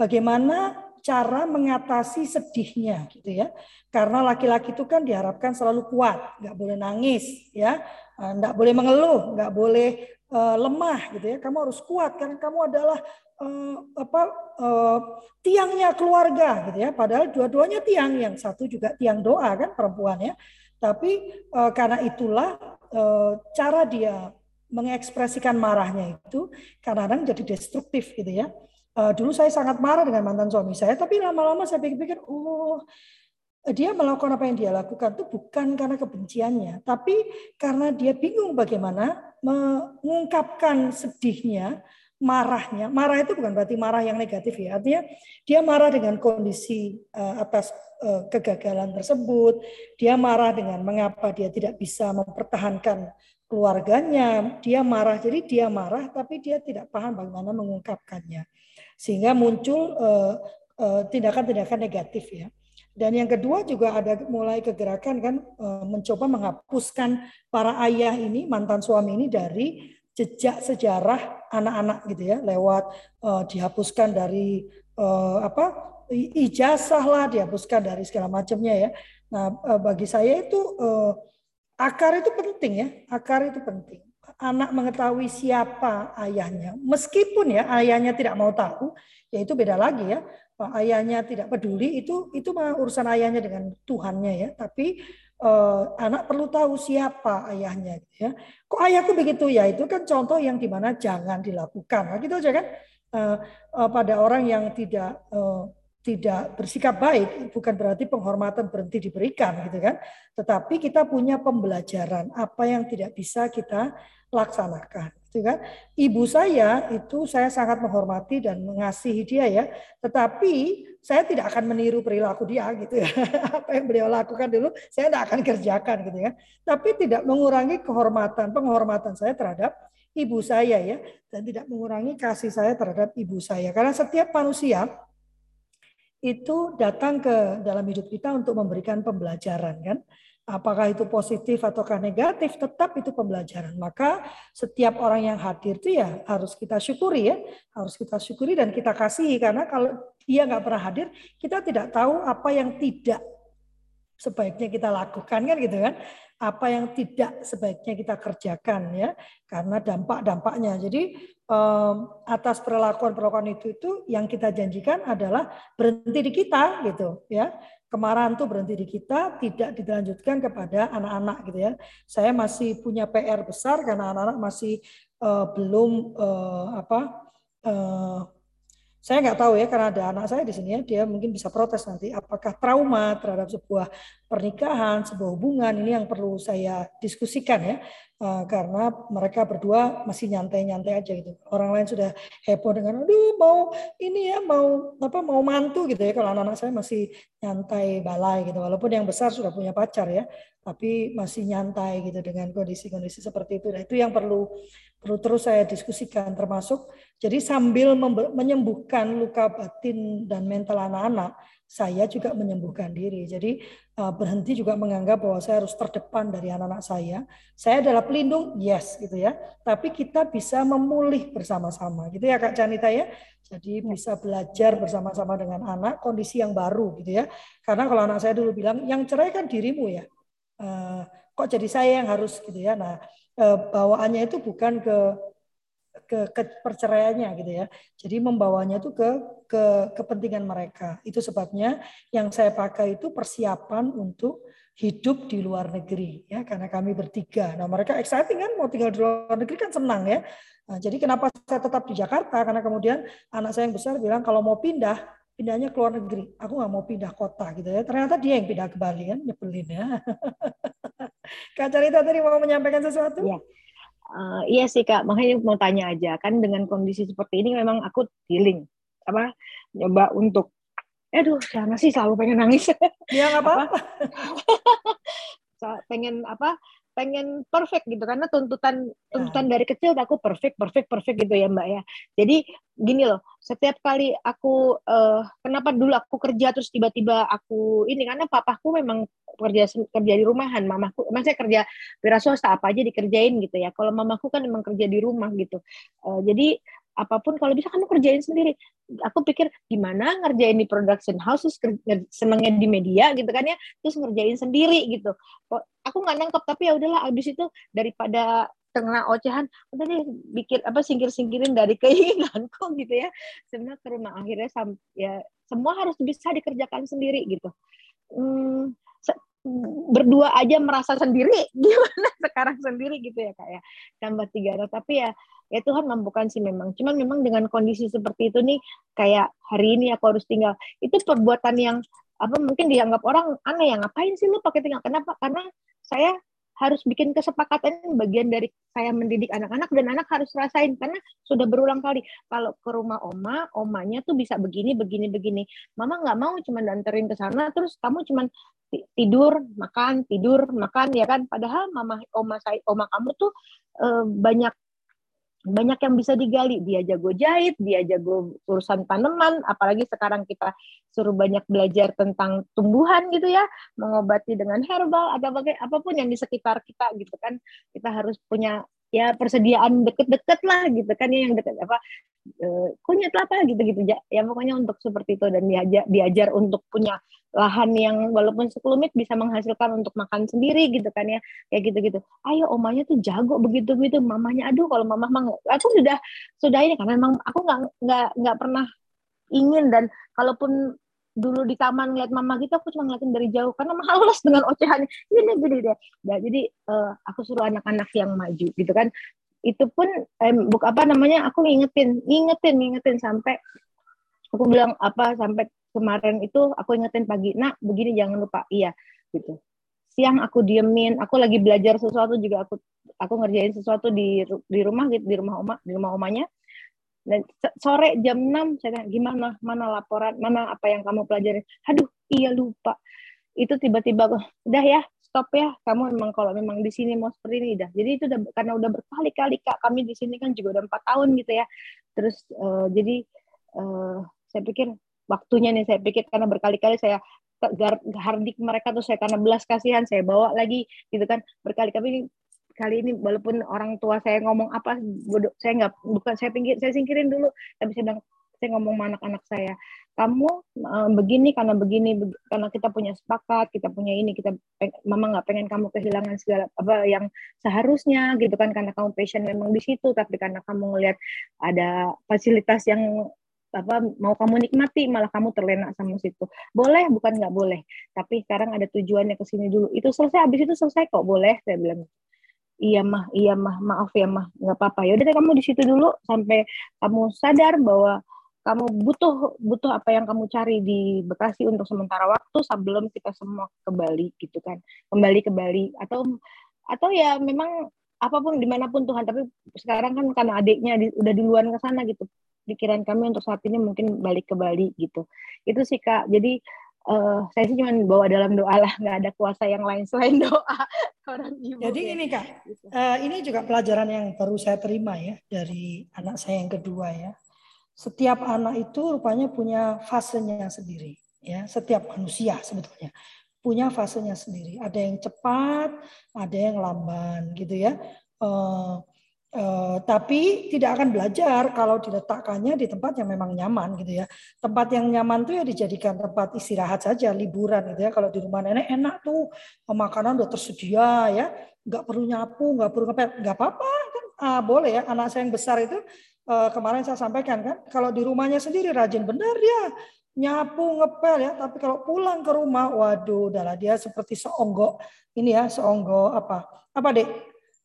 bagaimana cara mengatasi sedihnya gitu ya. Karena laki-laki itu kan diharapkan selalu kuat, nggak boleh nangis ya, eh, nggak boleh mengeluh, nggak boleh uh, lemah gitu ya. Kamu harus kuat karena kamu adalah uh, apa uh, tiangnya keluarga gitu ya. Padahal dua-duanya tiang, yang satu juga tiang doa kan perempuannya. Tapi uh, karena itulah uh, cara dia mengekspresikan marahnya itu kadang-kadang jadi destruktif gitu ya. Uh, dulu saya sangat marah dengan mantan suami saya, tapi lama-lama saya pikir-pikir, oh dia melakukan apa yang dia lakukan itu bukan karena kebenciannya, tapi karena dia bingung bagaimana mengungkapkan sedihnya, marahnya. Marah itu bukan berarti marah yang negatif ya, artinya dia marah dengan kondisi uh, atas uh, kegagalan tersebut, dia marah dengan mengapa dia tidak bisa mempertahankan keluarganya, dia marah. Jadi dia marah, tapi dia tidak paham bagaimana mengungkapkannya sehingga muncul eh, eh, tindakan-tindakan negatif ya. Dan yang kedua juga ada mulai kegerakan kan eh, mencoba menghapuskan para ayah ini mantan suami ini dari jejak sejarah anak-anak gitu ya lewat dihapuskan dari apa ijazah lah dihapuskan dari segala macamnya ya. Nah bagi saya itu akar itu penting ya akar itu penting anak mengetahui siapa ayahnya, meskipun ya ayahnya tidak mau tahu, ya itu beda lagi ya. Ayahnya tidak peduli itu itu mah urusan ayahnya dengan Tuhannya ya. Tapi eh, anak perlu tahu siapa ayahnya gitu ya. Kok ayahku begitu ya? Itu kan contoh yang di mana jangan dilakukan. Nah, gitu aja kan. Eh, eh, pada orang yang tidak eh, tidak bersikap baik bukan berarti penghormatan berhenti diberikan gitu kan? Tetapi kita punya pembelajaran apa yang tidak bisa kita laksanakan gitu kan? Ibu saya itu saya sangat menghormati dan mengasihi dia ya tetapi saya tidak akan meniru perilaku dia gitu ya. Apa yang beliau lakukan dulu saya tidak akan kerjakan gitu ya. Tapi tidak mengurangi kehormatan penghormatan saya terhadap ibu saya ya dan tidak mengurangi kasih saya terhadap ibu saya. Karena setiap manusia itu datang ke dalam hidup kita untuk memberikan pembelajaran kan. Apakah itu positif ataukah negatif, tetap itu pembelajaran. Maka setiap orang yang hadir itu ya harus kita syukuri ya, harus kita syukuri dan kita kasihi karena kalau dia nggak pernah hadir, kita tidak tahu apa yang tidak sebaiknya kita lakukan kan gitu kan apa yang tidak sebaiknya kita kerjakan ya karena dampak-dampaknya. Jadi atas perlakuan-perlakuan itu itu yang kita janjikan adalah berhenti di kita gitu ya. Kemarahan tuh berhenti di kita tidak dilanjutkan kepada anak-anak gitu ya. Saya masih punya PR besar karena anak-anak masih uh, belum uh, apa uh, saya nggak tahu ya karena ada anak saya di sini ya dia mungkin bisa protes nanti apakah trauma terhadap sebuah pernikahan sebuah hubungan ini yang perlu saya diskusikan ya. Uh, karena mereka berdua masih nyantai-nyantai aja gitu. Orang lain sudah heboh dengan aduh mau ini ya mau apa mau mantu gitu ya. Kalau anak-anak saya masih nyantai balai gitu. Walaupun yang besar sudah punya pacar ya tapi masih nyantai gitu dengan kondisi-kondisi seperti itu. Nah itu yang perlu terus saya diskusikan termasuk jadi sambil menyembuhkan luka batin dan mental anak-anak saya juga menyembuhkan diri. Jadi uh, berhenti juga menganggap bahwa saya harus terdepan dari anak-anak saya. Saya adalah pelindung yes gitu ya. Tapi kita bisa memulih bersama-sama gitu ya Kak Canita ya. Jadi bisa belajar bersama-sama dengan anak kondisi yang baru gitu ya. Karena kalau anak saya dulu bilang yang cerai kan dirimu ya. Uh, kok jadi saya yang harus? gitu ya. Nah Eh, bawaannya itu bukan ke ke, ke perceraiannya gitu ya. Jadi membawanya itu ke ke kepentingan mereka. Itu sebabnya yang saya pakai itu persiapan untuk hidup di luar negeri ya karena kami bertiga. Nah, mereka exciting kan mau tinggal di luar negeri kan senang ya. Nah, jadi kenapa saya tetap di Jakarta? Karena kemudian anak saya yang besar bilang kalau mau pindah pindahnya ke luar negeri. Aku nggak mau pindah kota gitu ya. Ternyata dia yang pindah ke Bali kan, nyebelin ya. Kak Carita tadi mau menyampaikan sesuatu? Iya. Uh, iya sih Kak, makanya mau tanya aja. Kan dengan kondisi seperti ini memang aku healing. Apa, nyoba untuk, aduh, sana sih selalu pengen nangis. Ya nggak apa-apa. pengen apa, pengen perfect gitu. Karena tuntutan tuntutan ya. dari kecil aku perfect perfect perfect gitu ya mbak ya. Jadi gini loh setiap kali aku uh, kenapa dulu aku kerja terus tiba-tiba aku ini karena papaku memang kerja kerja di rumahan. Mamaku maksudnya kerja wira swasta apa aja dikerjain gitu ya. Kalau mamaku kan memang kerja di rumah gitu. Uh, jadi apa pun kalau bisa kamu kerjain sendiri. Aku pikir gimana ngerjain di production house terus senengnya di media gitu kan ya terus ngerjain sendiri gitu. Aku nggak nangkep tapi ya udahlah abis itu daripada tengah ocehan udah deh bikin apa singkir-singkirin dari keinginanku gitu ya. Sebenarnya ke rumah akhirnya ya semua harus bisa dikerjakan sendiri gitu. Hmm, berdua aja merasa sendiri gimana sekarang sendiri gitu ya kayak ya. tambah tiga orang tapi ya ya Tuhan mampukan sih memang. Cuman memang dengan kondisi seperti itu nih kayak hari ini aku harus tinggal. Itu perbuatan yang apa mungkin dianggap orang aneh ya ngapain sih lu pakai tinggal? Kenapa? Karena saya harus bikin kesepakatan bagian dari saya mendidik anak-anak dan anak harus rasain. Karena sudah berulang kali kalau ke rumah oma omanya tuh bisa begini begini begini. Mama nggak mau cuma danterin ke sana terus kamu cuma tidur makan tidur makan ya kan? Padahal mama oma saya oma kamu tuh e, banyak banyak yang bisa digali. Dia jago jahit, dia jago urusan tanaman, apalagi sekarang kita suruh banyak belajar tentang tumbuhan gitu ya, mengobati dengan herbal atau bagai apa pun yang di sekitar kita gitu kan. Kita harus punya ya persediaan deket-deket lah gitu kan ya yang deket apa e, kunyit apa gitu-gitu. Ya. ya pokoknya untuk seperti itu. Dan diajar diajar untuk punya lahan yang walaupun sekelumit bisa menghasilkan untuk makan sendiri gitu kan ya. Kayak gitu-gitu. Ayo omanya tuh jago begitu begitu mamanya aduh kalau mama mah aku sudah sudah ini karena memang aku nggak nggak nggak pernah ingin. Dan kalaupun dulu di taman ngeliat mama gitu aku cuma ngeliatin dari jauh karena males dengan ocehannya. Gini gini deh. Nah, jadi uh, aku suruh anak-anak yang maju gitu kan. Itu pun eh, buk apa namanya aku ngingetin ngingetin ngingetin sampai aku bilang apa sampai kemarin itu aku ingetin pagi nak begini jangan lupa. Iya gitu. Siang aku diemin aku lagi belajar sesuatu juga aku aku ngerjain sesuatu di di rumah gitu di rumah oma di rumah omanya dan sore jam 6 saya tanya gimana? Mana laporan? Mana apa yang kamu pelajari? Aduh iya lupa. Itu tiba-tiba udah ya stop ya. Kamu memang kalau memang di sini mau seperti ini dah jadi itu udah karena udah berkali-kali kak kami di sini kan juga udah empat tahun gitu ya. Terus uh, jadi uh, saya pikir waktunya nih saya pikir karena berkali-kali saya hardik mereka tuh saya karena belas kasihan saya bawa lagi gitu kan berkali-kali kali ini walaupun orang tua saya ngomong apa bodoh saya nggak bukan saya pinggir saya singkirin dulu. Tapi saya bilang saya ngomong sama anak-anak saya kamu uh, begini karena begini be karena kita punya sepakat kita punya ini kita mama nggak pengen kamu kehilangan segala apa yang seharusnya gitu kan karena kamu passion memang di situ. Tapi karena kamu ngelihat ada fasilitas yang apa mau kamu nikmati malah kamu terlena sama situ. Boleh bukan nggak boleh. Tapi sekarang ada tujuannya ke sini dulu. Itu selesai habis itu selesai kok boleh saya bilang iya mah. Iya mah. Maaf ya mah. Nggak apa-apa. Ya udah kamu di situ dulu sampai kamu sadar bahwa kamu butuh butuh apa yang kamu cari di Bekasi untuk sementara waktu sebelum kita semua ke Bali gitu kan. Kembali ke Bali. Atau atau ya memang apa pun di mana pun Tuhan. Tapi sekarang kan karena adiknya di, udah di luar ke sana gitu. Pikiran kami untuk saat ini mungkin balik ke Bali gitu. Itu sih Kak. Jadi uh, saya sih cuma bawa dalam doa lah, nggak ada kuasa yang lain selain doa orang ibu. Jadi ya. ini Kak, gitu. uh, ini juga pelajaran yang baru saya terima ya dari anak saya yang kedua ya. Setiap anak itu rupanya punya fasenya sendiri ya. Setiap manusia sebetulnya punya fasenya sendiri. Ada yang cepat, ada yang lamban gitu ya. Uh, Uh, tapi tidak akan belajar kalau diletakkannya di tempat yang memang nyaman gitu ya. Tempat yang nyaman tuh ya dijadikan tempat istirahat saja, liburan gitu ya. Kalau di rumah nenek enak tuh makanan udah tersedia ya, nggak perlu nyapu, nggak perlu ngepel, nggak apa-apa kan ah, boleh ya. Anak saya yang besar itu uh, kemarin saya sampaikan kan, kalau di rumahnya sendiri rajin benar dia nyapu ngepel ya, tapi kalau pulang ke rumah, waduh, udahlah dia seperti seonggok ini ya, seonggok apa apa Eh,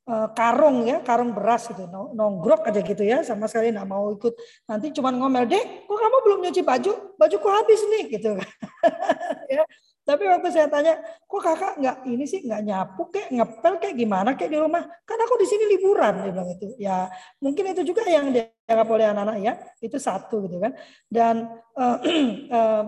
karung ya, karung beras gitu, nonggrok aja gitu ya, sama sekali nggak mau ikut. Nanti cuma ngomel, dek, kok kamu belum nyuci baju? Bajuku habis nih, gitu kan. ya. Tapi waktu saya tanya, kok kakak nggak ini sih nggak nyapu kayak ngepel kayak gimana kayak di rumah? Kan aku di sini liburan, dia bilang itu. Ya mungkin itu juga yang dianggap oleh anak-anak ya, itu satu gitu kan. Dan uh, uh,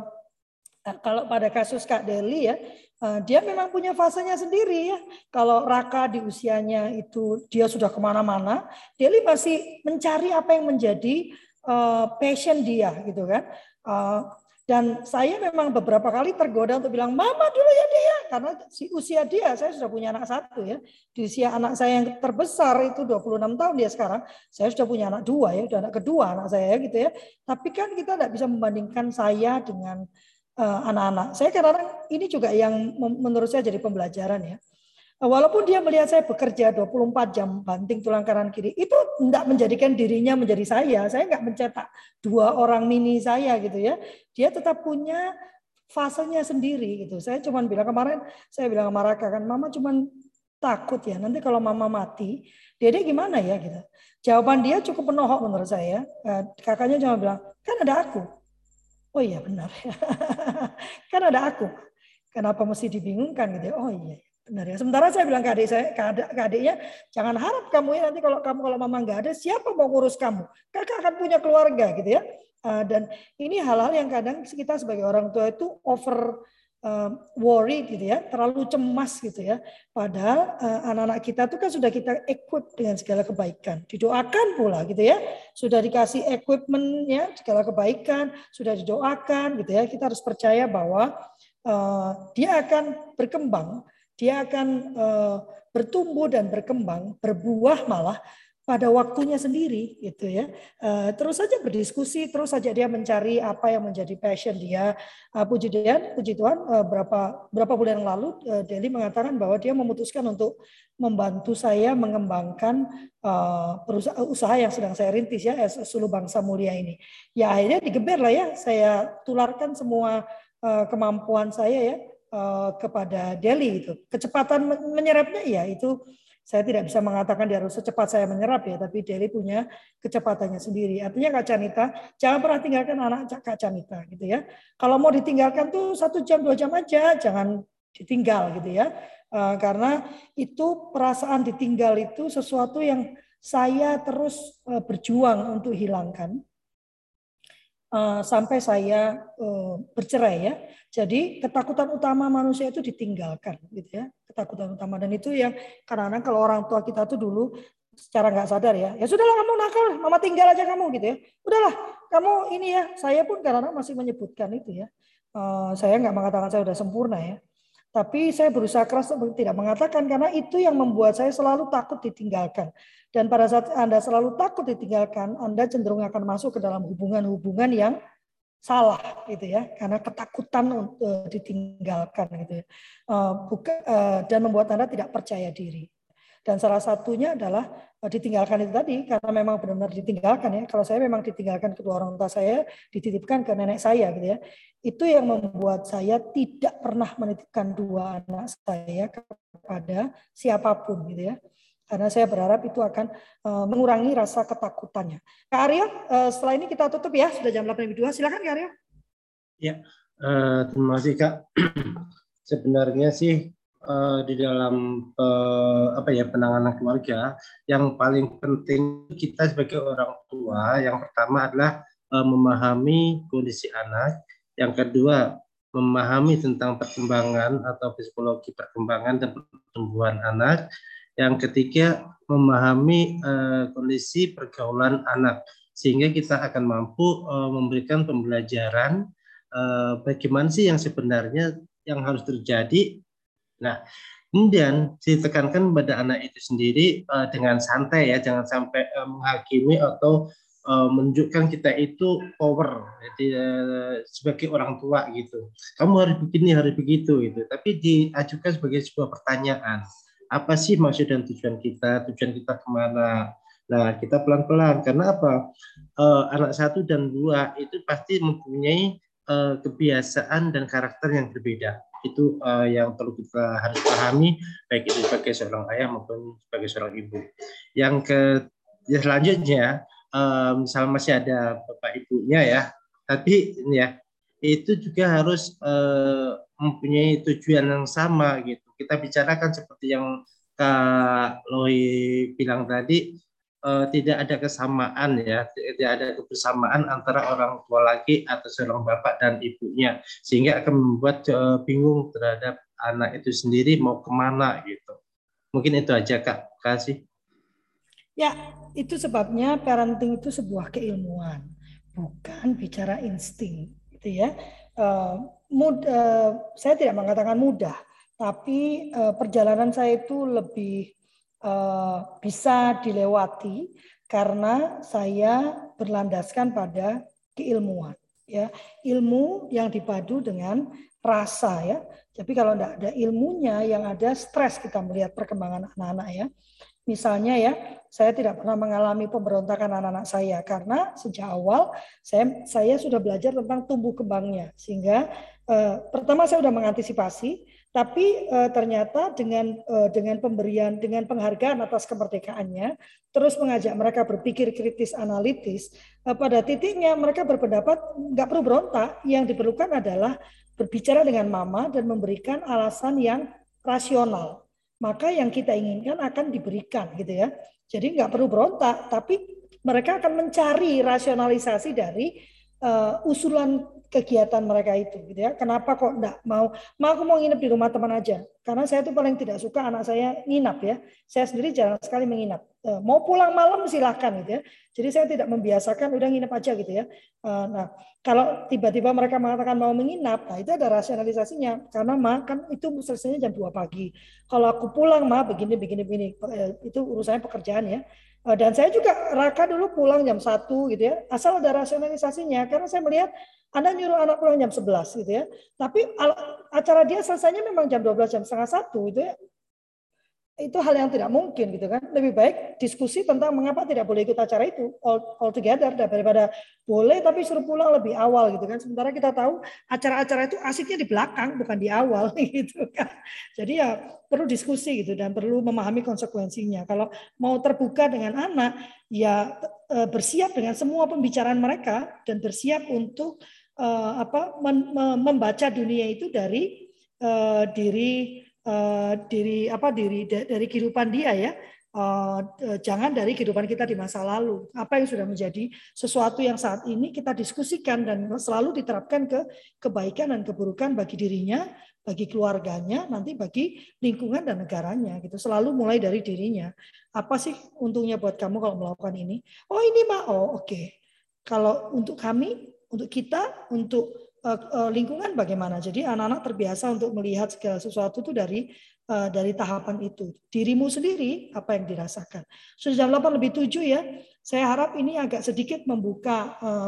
kalau pada kasus Kak Deli ya, Eh, dia memang punya fasenya sendiri ya. Kalau Raka di usianya itu dia sudah ke mana-mana, Deli masih mencari apa yang menjadi uh, passion dia gitu kan. Uh, Dan saya memang beberapa kali tergoda untuk bilang, mama dulu ya dia. Karena si usia dia, saya sudah punya anak satu ya. Di usia anak saya yang terbesar itu 26 tahun dia sekarang. Saya sudah punya anak dua ya, sudah anak kedua anak saya gitu ya. Tapi kan kita tidak bisa membandingkan saya dengan eh, anak-anak. Uh, saya kadang-kadang ini juga yang menurut saya jadi pembelajaran ya. Walaupun dia melihat saya bekerja 24 jam banting tulang kanan kiri, itu tidak menjadikan dirinya menjadi saya. Saya nggak mencetak dua orang mini saya gitu ya. Dia tetap punya fasenya sendiri gitu. Saya cuma bilang kemarin, saya bilang sama Raka kan, Mama cuma takut ya nanti kalau Mama mati, Dede gimana ya gitu. Jawaban dia cukup penohok menurut saya. Eh, kakaknya cuma bilang, kan ada aku. Oh iya benar. kan ada aku. Kenapa mesti dibingungkan gitu? Ya? Oh iya. Benar ya. Sementara saya bilang ke adik saya, ke, adik, ke adiknya, jangan harap kamu ya nanti kalau kamu kalau mama nggak ada, siapa mau ngurus kamu? Kakak akan punya keluarga gitu ya. Uh, dan ini hal-hal yang kadang kita sebagai orang tua itu over uh, worry gitu ya, terlalu cemas gitu ya. Padahal uh, anak-anak kita itu kan sudah kita equip dengan segala kebaikan, didoakan pula gitu ya. Sudah dikasih equipment ya, segala kebaikan, sudah didoakan gitu ya. Kita harus percaya bahwa uh, dia akan berkembang dia akan uh, bertumbuh dan berkembang, berbuah malah pada waktunya sendiri gitu ya. Uh, terus saja berdiskusi, terus saja dia mencari apa yang menjadi passion dia. Uh, puji Tuhan, puji Tuhan uh, berapa berapa bulan yang lalu Deli mengatakan bahwa dia memutuskan untuk membantu saya mengembangkan perusahaan usaha yang sedang saya rintis ya, Sulu Bangsa Mulia ini. Ya akhirnya digeber lah ya, saya tularkan semua kemampuan saya ya Eh, kepada Delhi itu. Kecepatan menyerapnya ya itu saya tidak bisa mengatakan dia harus secepat saya menyerap ya, tapi Delhi punya kecepatannya sendiri. Artinya Kak Canita, jangan pernah tinggalkan anak Kak Canita gitu ya. Kalau mau ditinggalkan tuh satu jam dua jam aja, jangan ditinggal gitu ya. Eh, karena itu perasaan ditinggal itu sesuatu yang saya terus eh, berjuang untuk hilangkan sampai saya bercerai ya. Jadi ketakutan utama manusia itu ditinggalkan, gitu ya. Ketakutan utama dan itu yang kadang-kadang kalau orang tua kita tuh dulu secara nggak sadar ya, ya sudahlah kamu nakal, mama tinggal aja kamu gitu ya. Udahlah, kamu ini ya. Saya pun kadang-kadang masih menyebutkan itu ya. Uh, saya nggak mengatakan saya sudah sempurna ya. Tapi saya berusaha keras untuk tidak mengatakan karena itu yang membuat saya selalu takut ditinggalkan. Dan pada saat Anda selalu takut ditinggalkan, Anda cenderung akan masuk ke dalam hubungan-hubungan yang salah gitu ya karena ketakutan untuk eh, ditinggalkan gitu ya. Uh, buka, uh, dan membuat anda tidak percaya diri. Dan salah satunya adalah ditinggalkan itu tadi karena memang benar-benar ditinggalkan ya. Kalau saya memang ditinggalkan kedua orang tua saya dititipkan ke nenek saya gitu ya. Itu yang membuat saya tidak pernah menitipkan dua anak saya kepada siapa pun gitu ya karena saya berharap itu akan uh, mengurangi rasa ketakutannya. Kak Aryo, uh, setelah ini kita tutup ya, sudah jam 8.02. Silakan Kak Aryo. Ya, uh, terima kasih Kak. Sebenarnya sih di dalam uh, apa ya penanganan keluarga yang paling penting kita sebagai orang tua yang pertama adalah uh, memahami kondisi anak, yang kedua memahami tentang perkembangan atau psikologi perkembangan dan pertumbuhan anak, yang ketiga, memahami uh, kondisi pergaulan anak sehingga kita akan mampu uh, memberikan pembelajaran uh, bagaimana sih yang sebenarnya yang harus terjadi. Nah, kemudian ditekankan pada anak itu sendiri uh, dengan santai ya, jangan sampai uh, menghakimi atau menunjukkan kita itu power jadi sebagai orang tua gitu. Kamu harus begini, harus begitu gitu. Tapi diajukan sebagai sebuah pertanyaan apa sih maksud dan tujuan kita, tujuan kita ke mana. Nah, kita pelan-pelan karena apa? Uh, anak satu dan dua itu pasti mempunyai uh, kebiasaan dan karakter yang berbeda. Itu uh, yang perlu kita harus pahami, baik itu sebagai seorang ayah maupun sebagai seorang ibu. Yang ke ya selanjutnya, uh, misal masih ada bapak ibunya ya, tapi ya itu juga harus uh, mempunyai tujuan yang sama gitu kita bicarakan seperti yang Kak Loi bilang tadi uh, tidak ada kesamaan ya, tidak ada kebersamaan antara orang tua laki atau seorang bapak dan ibunya, sehingga akan membuat uh, bingung terhadap anak itu sendiri mau ke mana gitu. Mungkin itu aja kak, kasih. Ya, itu sebabnya parenting itu sebuah keilmuan, bukan bicara insting. Gitu ya. Uh, mud, uh, saya tidak mengatakan mudah, tapi uh, perjalanan saya itu lebih uh, bisa dilewati karena saya berlandaskan pada keilmuan ya. Ilmu yang dipadu dengan rasa ya. Tapi kalau tidak ada ilmunya yang ada stres kita melihat perkembangan anak-anak ya Misalnya ya, saya tidak pernah mengalami pemberontakan anak-anak saya karena sejak awal saya saya sudah belajar tentang tumbuh kembangnya. Sehingga eh, pertama saya sudah mengantisipasi tapi eh, ternyata dengan eh, dengan pemberian dengan penghargaan atas kemerdekaannya terus mengajak mereka berpikir kritis analitis eh, pada titiknya mereka berpendapat nggak perlu berontak. Yang diperlukan adalah berbicara dengan mama dan memberikan alasan yang rasional maka yang kita inginkan akan diberikan gitu ya. Jadi nggak perlu berontak, tapi mereka akan mencari rasionalisasi dari uh, usulan kegiatan mereka itu gitu ya. Kenapa kok enggak mau? Mau aku mau nginep di rumah teman aja. Karena saya tuh paling tidak suka anak saya nginap ya. Saya sendiri jarang sekali menginap. Eh, mau pulang malam silahkan gitu ya. Jadi saya tidak membiasakan udah nginep aja gitu ya. Eh, nah kalau tiba-tiba mereka mengatakan mau menginap, nah itu ada rasionalisasinya. Karena ma kan itu selesainya jam 2 pagi. Kalau aku pulang ma begini begini begini eh, itu urusannya pekerjaan ya. Dan saya juga Raka dulu pulang jam satu gitu ya. Asal ada rasionalisasinya. Karena saya melihat anda nyuruh anak pulang jam 11 gitu ya. Tapi acara dia selesainya memang jam 12 jam setengah satu gitu ya. Itu hal yang tidak mungkin gitu kan. Lebih baik diskusi tentang mengapa tidak boleh ikut acara itu all, all together daripada boleh tapi suruh pulang lebih awal gitu kan. Sementara kita tahu acara-acara itu asiknya di belakang bukan di awal gitu kan. Jadi ya perlu diskusi gitu dan perlu memahami konsekuensinya. Kalau mau terbuka dengan anak ya eh, bersiap dengan semua pembicaraan mereka dan bersiap untuk uh, apa membaca dunia itu dari uh, diri uh, diri apa diri dari kehidupan dia ya. Uh, jangan dari kehidupan kita di masa lalu. Apa yang sudah menjadi sesuatu yang saat ini kita diskusikan dan selalu diterapkan ke kebaikan dan keburukan bagi dirinya bagi keluarganya nanti bagi lingkungan dan negaranya gitu. Selalu mulai dari dirinya. Apa sih untungnya buat kamu kalau melakukan ini? Oh ini mah oh oke. Okay. kalau untuk kami untuk kita, untuk lingkungan bagaimana. Jadi anak-anak terbiasa untuk melihat segala sesuatu itu dari uh, dari tahapan itu. Dirimu sendiri apa yang dirasakan. Sudah jam 8 lebih 7 ya. Saya harap ini agak sedikit membuka uh,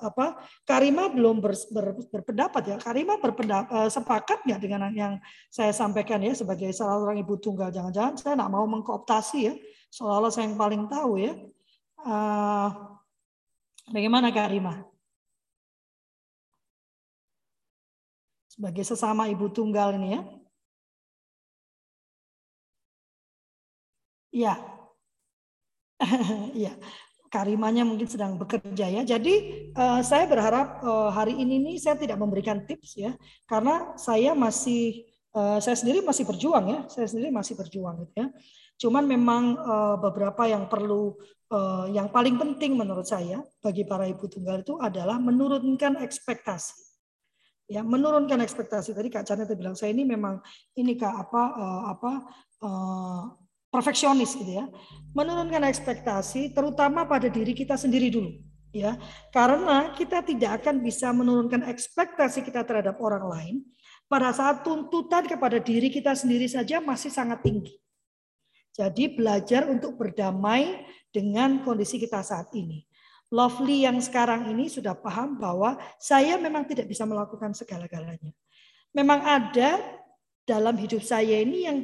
apa Karima belum ber, ber, berpendapat ya. Karima berpendapat sepakat nggak dengan yang saya sampaikan ya sebagai salah seorang ibu tunggal. Jangan-jangan saya nggak mau mengkooptasi ya. Seolah-olah saya yang paling tahu ya. Uh, bagaimana Karima? Sebagai sesama ibu tunggal ini ya. Iya. Iya. Karimanya mungkin sedang bekerja ya. Jadi uh, saya berharap uh, hari ini nih saya tidak memberikan tips ya, karena saya masih uh, saya sendiri masih berjuang ya. Saya sendiri masih berjuang gitu ya. Cuman memang uh, beberapa yang perlu uh, yang paling penting menurut saya bagi para ibu tunggal itu adalah menurunkan ekspektasi ya menurunkan ekspektasi. Tadi Kak Janet bilang saya ini memang ini Kak apa uh, apa uh, perfeksionis gitu ya. Menurunkan ekspektasi terutama pada diri kita sendiri dulu ya. Karena kita tidak akan bisa menurunkan ekspektasi kita terhadap orang lain pada saat tuntutan kepada diri kita sendiri saja masih sangat tinggi. Jadi belajar untuk berdamai dengan kondisi kita saat ini Lovely yang sekarang ini sudah paham bahwa saya memang tidak bisa melakukan segala-galanya. Memang ada dalam hidup saya ini yang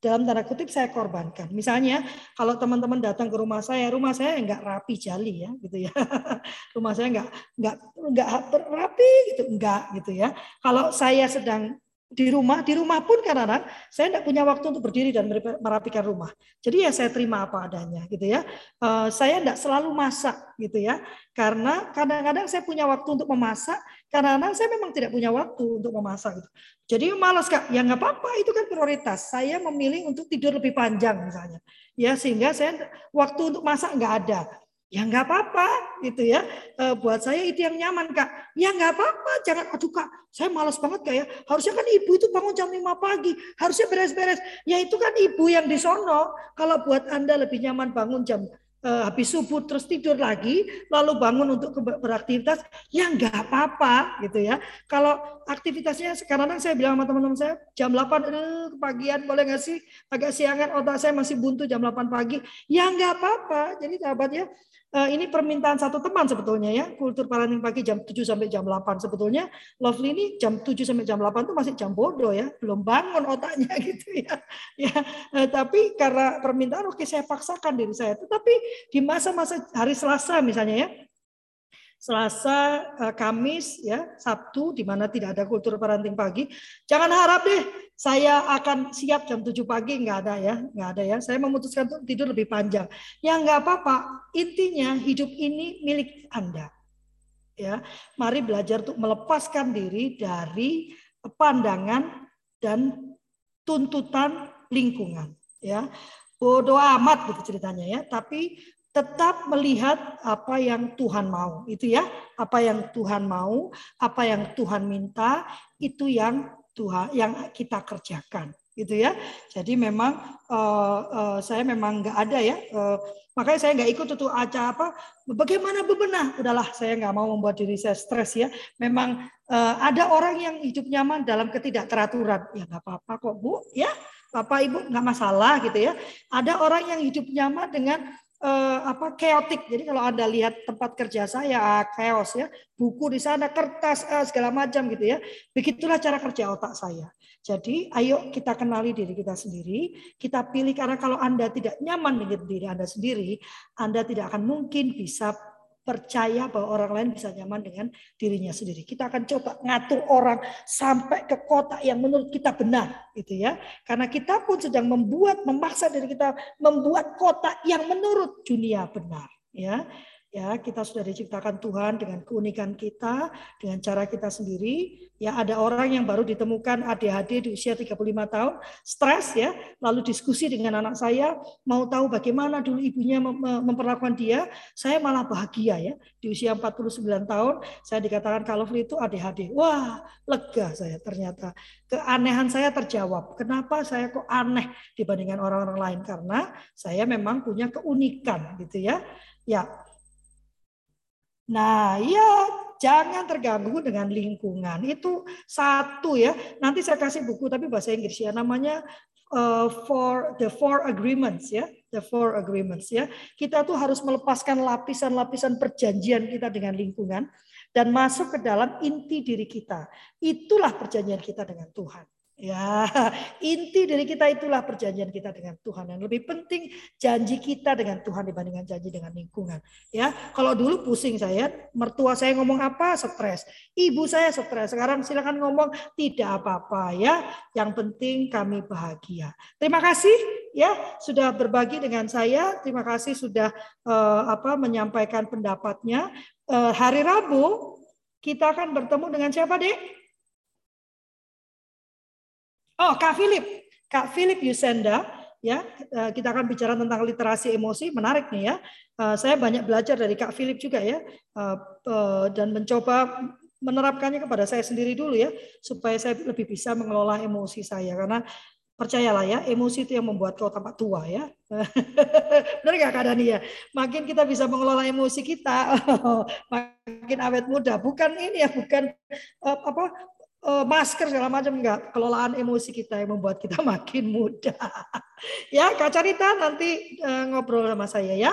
dalam tanda kutip saya korbankan. Misalnya kalau teman-teman datang ke rumah saya, rumah saya enggak rapi jali ya, gitu ya. rumah saya enggak enggak enggak rapi gitu, enggak gitu ya. Kalau saya sedang di rumah, di rumah pun kadang-kadang saya tidak punya waktu untuk berdiri dan merapikan rumah. Jadi ya saya terima apa adanya gitu ya. Uh, saya tidak selalu masak gitu ya. Karena kadang-kadang saya punya waktu untuk memasak, kadang-kadang saya memang tidak punya waktu untuk memasak gitu. Jadi malas kak, ya nggak apa-apa itu kan prioritas. Saya memilih untuk tidur lebih panjang misalnya. Ya sehingga saya waktu untuk masak nggak ada. Ya nggak apa-apa gitu ya. E, buat saya itu yang nyaman kak. Ya nggak apa-apa. Jangan aduh kak, saya malas banget kak ya. Harusnya kan ibu itu bangun jam 5 pagi. Harusnya beres-beres. Ya itu kan ibu yang di sono. Kalau buat anda lebih nyaman bangun jam uh, habis subuh terus tidur lagi, lalu bangun untuk beraktivitas, ya nggak apa-apa gitu ya. Kalau aktivitasnya sekarang saya bilang sama teman-teman saya jam 8 eh, kepagian boleh nggak sih agak siangan otak saya masih buntu jam 8 pagi, ya nggak apa-apa. Jadi sahabat ya ini permintaan satu teman sebetulnya ya. Kultur parenting pagi jam 7 sampai jam 8 sebetulnya Lovely ini jam 7 sampai jam 8 itu masih jam bodoh ya, belum bangun otaknya gitu ya. Ya, uh, tapi karena permintaan oke saya paksakan diri saya. Tetapi di masa-masa hari Selasa misalnya ya, Selasa, eh, Kamis, ya, Sabtu, di mana tidak ada kultur parenting pagi. Jangan harap deh, saya akan siap jam 7 pagi, nggak ada ya, nggak ada ya. Saya memutuskan untuk tidur lebih panjang. Ya nggak apa-apa. Intinya hidup ini milik Anda. Ya, mari belajar untuk melepaskan diri dari pandangan dan tuntutan lingkungan. Ya, bodoh amat gitu ceritanya ya. Tapi tetap melihat apa yang Tuhan mau. Itu ya, apa yang Tuhan mau, apa yang Tuhan minta, itu yang Tuhan yang kita kerjakan. Gitu ya. Jadi memang uh, uh, saya memang nggak ada ya. Uh, makanya saya nggak ikut itu acara apa. Bagaimana bebenah? Udahlah, saya nggak mau membuat diri saya stres ya. Memang uh, ada orang yang hidup nyaman dalam ketidakteraturan. Ya nggak apa-apa kok bu, ya. Bapak Ibu nggak masalah gitu ya. Ada orang yang hidup nyaman dengan uh, apa chaotic. Jadi kalau Anda lihat tempat kerja saya ah, chaos ya, buku di sana, kertas uh, segala macam gitu ya. Begitulah cara kerja otak saya. Jadi ayo kita kenali diri kita sendiri, kita pilih karena kalau Anda tidak nyaman dengan diri Anda sendiri, Anda tidak akan mungkin bisa percaya bahwa orang lain bisa nyaman dengan dirinya sendiri. Kita akan coba ngatur orang sampai ke kota yang menurut kita benar, gitu ya. Karena kita pun sedang membuat, memaksa diri kita membuat kota yang menurut dunia benar, ya. Ya, kita sudah diciptakan Tuhan dengan keunikan kita, dengan cara kita sendiri. Ya, ada orang yang baru ditemukan ADHD di usia 35 tahun, stres ya, lalu diskusi dengan anak saya, mau tahu bagaimana dulu ibunya memperlakukan dia, saya malah bahagia ya. Di usia 49 tahun, saya dikatakan kalau itu ADHD. Wah, lega saya ternyata. Keanehan saya terjawab. Kenapa saya kok aneh dibandingkan orang-orang lain? Karena saya memang punya keunikan gitu ya. Ya, Nah, ya jangan terganggu dengan lingkungan. Itu satu ya. Nanti saya kasih buku tapi bahasa Inggris ya namanya uh, for the four agreements ya, the four agreements ya. Kita tuh harus melepaskan lapisan-lapisan perjanjian kita dengan lingkungan dan masuk ke dalam inti diri kita. Itulah perjanjian kita dengan Tuhan. Ya, inti dari kita itulah perjanjian kita dengan Tuhan. Yang lebih penting janji kita dengan Tuhan dibandingkan janji dengan lingkungan. Ya, kalau dulu pusing saya, mertua saya ngomong apa, stres. Ibu saya stres. Sekarang silakan ngomong tidak apa-apa ya. Yang penting kami bahagia. Terima kasih ya sudah berbagi dengan saya. Terima kasih sudah uh, apa menyampaikan pendapatnya. Uh, hari Rabu kita akan bertemu dengan siapa, Dek? Oh, Kak Philip, Kak Philip Yusenda, ya eh, kita akan bicara tentang literasi emosi, menarik nih ya. Eh, saya banyak belajar dari Kak Philip juga ya, eh, dan mencoba menerapkannya kepada saya sendiri dulu ya, supaya saya lebih bisa mengelola emosi saya karena percayalah ya, emosi itu yang membuat kau tampak tua ya. Benar nggak Kak Dani ya? Makin kita bisa mengelola emosi kita, makin awet muda. Bukan ini ya, bukan apa uh, masker segala macam enggak. Kelolaan emosi kita yang membuat kita makin muda. Ya Kak Carita nanti uh, ngobrol sama saya ya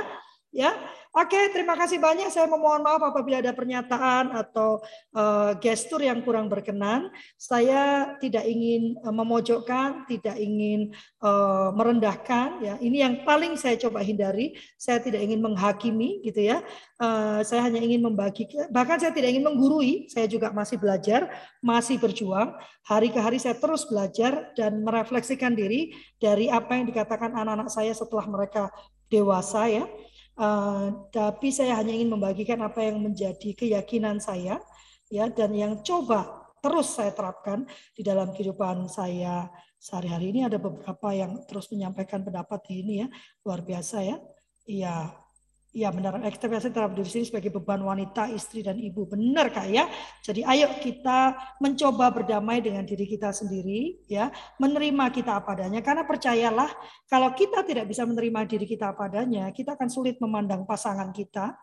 ya Oke, terima kasih banyak. Saya memohon maaf apabila ada pernyataan atau uh, gestur yang kurang berkenan. Saya tidak ingin uh, memojokkan, tidak ingin uh, merendahkan. Ya, ini yang paling saya coba hindari. Saya tidak ingin menghakimi, gitu ya. Uh, saya hanya ingin membagi. Bahkan saya tidak ingin menggurui. Saya juga masih belajar, masih berjuang. Hari ke hari saya terus belajar dan merefleksikan diri dari apa yang dikatakan anak-anak saya setelah mereka dewasa, ya Uh, tapi saya hanya ingin membagikan apa yang menjadi keyakinan saya ya dan yang coba terus saya terapkan di dalam kehidupan saya sehari-hari ini. Ada beberapa yang terus menyampaikan pendapat di ini ya luar biasa ya. Iya Ya benar, ekspektasi terhadap diri sendiri sebagai beban wanita, istri dan ibu. Benar Kak ya. Jadi ayo kita mencoba berdamai dengan diri kita sendiri ya, menerima kita apa adanya karena percayalah kalau kita tidak bisa menerima diri kita apa adanya, kita akan sulit memandang pasangan kita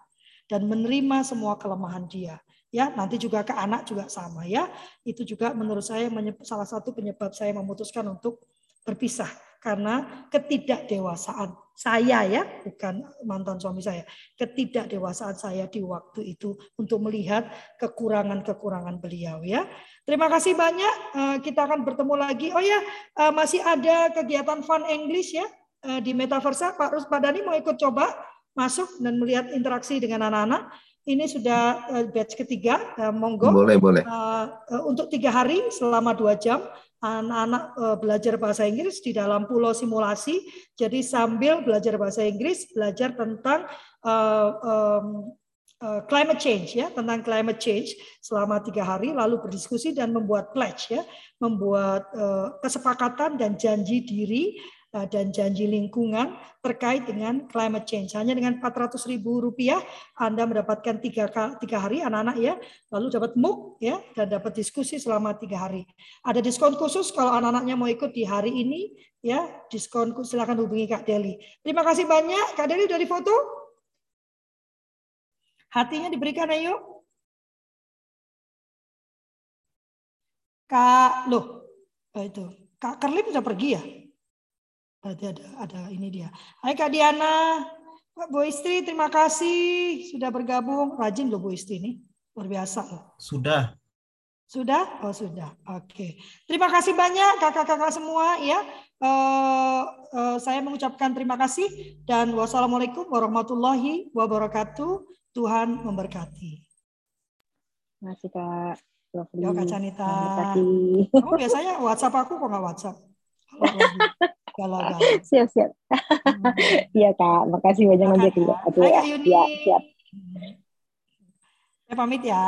dan menerima semua kelemahan dia. Ya, nanti juga ke anak juga sama ya. Itu juga menurut saya salah satu penyebab saya memutuskan untuk berpisah karena ketidakdewasaan saya ya, bukan mantan suami saya. Ketidakdewasaan saya di waktu itu untuk melihat kekurangan-kekurangan beliau ya. Terima kasih banyak. Eh, kita akan bertemu lagi. Oh ya, eh, masih ada kegiatan fun English ya eh, di Metaversa. Pak Rus Padani mau ikut coba masuk dan melihat interaksi dengan anak-anak. Ini sudah batch ketiga, monggo. Boleh, boleh. Untuk tiga hari selama dua jam anak-anak eh, belajar bahasa Inggris di dalam pulau simulasi. Jadi sambil belajar bahasa Inggris, belajar tentang uh, um, uh, climate change ya, tentang climate change selama tiga hari, lalu berdiskusi dan membuat pledge ya, membuat uh, kesepakatan dan janji diri dan janji lingkungan terkait dengan climate change. Hanya dengan 400 ribu rupiah Anda mendapatkan tiga, tiga hari anak-anak ya, lalu dapat MOOC ya dan dapat diskusi selama tiga hari. Ada diskon khusus kalau anak-anaknya mau ikut di hari ini ya, diskon silakan hubungi Kak Deli. Terima kasih banyak Kak Deli dari foto. Hatinya diberikan ayo. Kak, loh, itu Kak Kerlim sudah pergi ya? Berarti ada ada ini dia. Hai Kak Diana, Pak Bu Istri, terima kasih sudah bergabung. Rajin loh Bu Istri ini, luar biasa loh. Sudah. Sudah? Oh sudah. Oke. Terima kasih banyak kakak-kakak semua ya. Uh, uh, saya mengucapkan terima kasih dan wassalamualaikum warahmatullahi wabarakatuh. Tuhan memberkati. Terima kasih Kak. Yo Kak Canita. Kamu biasanya WhatsApp aku kok nggak WhatsApp? galau-galau. Siap, siap. Hmm. Iya, Kak. Makasih banyak banyak ya. Kak Yuni. Ya, siap. Saya pamit ya.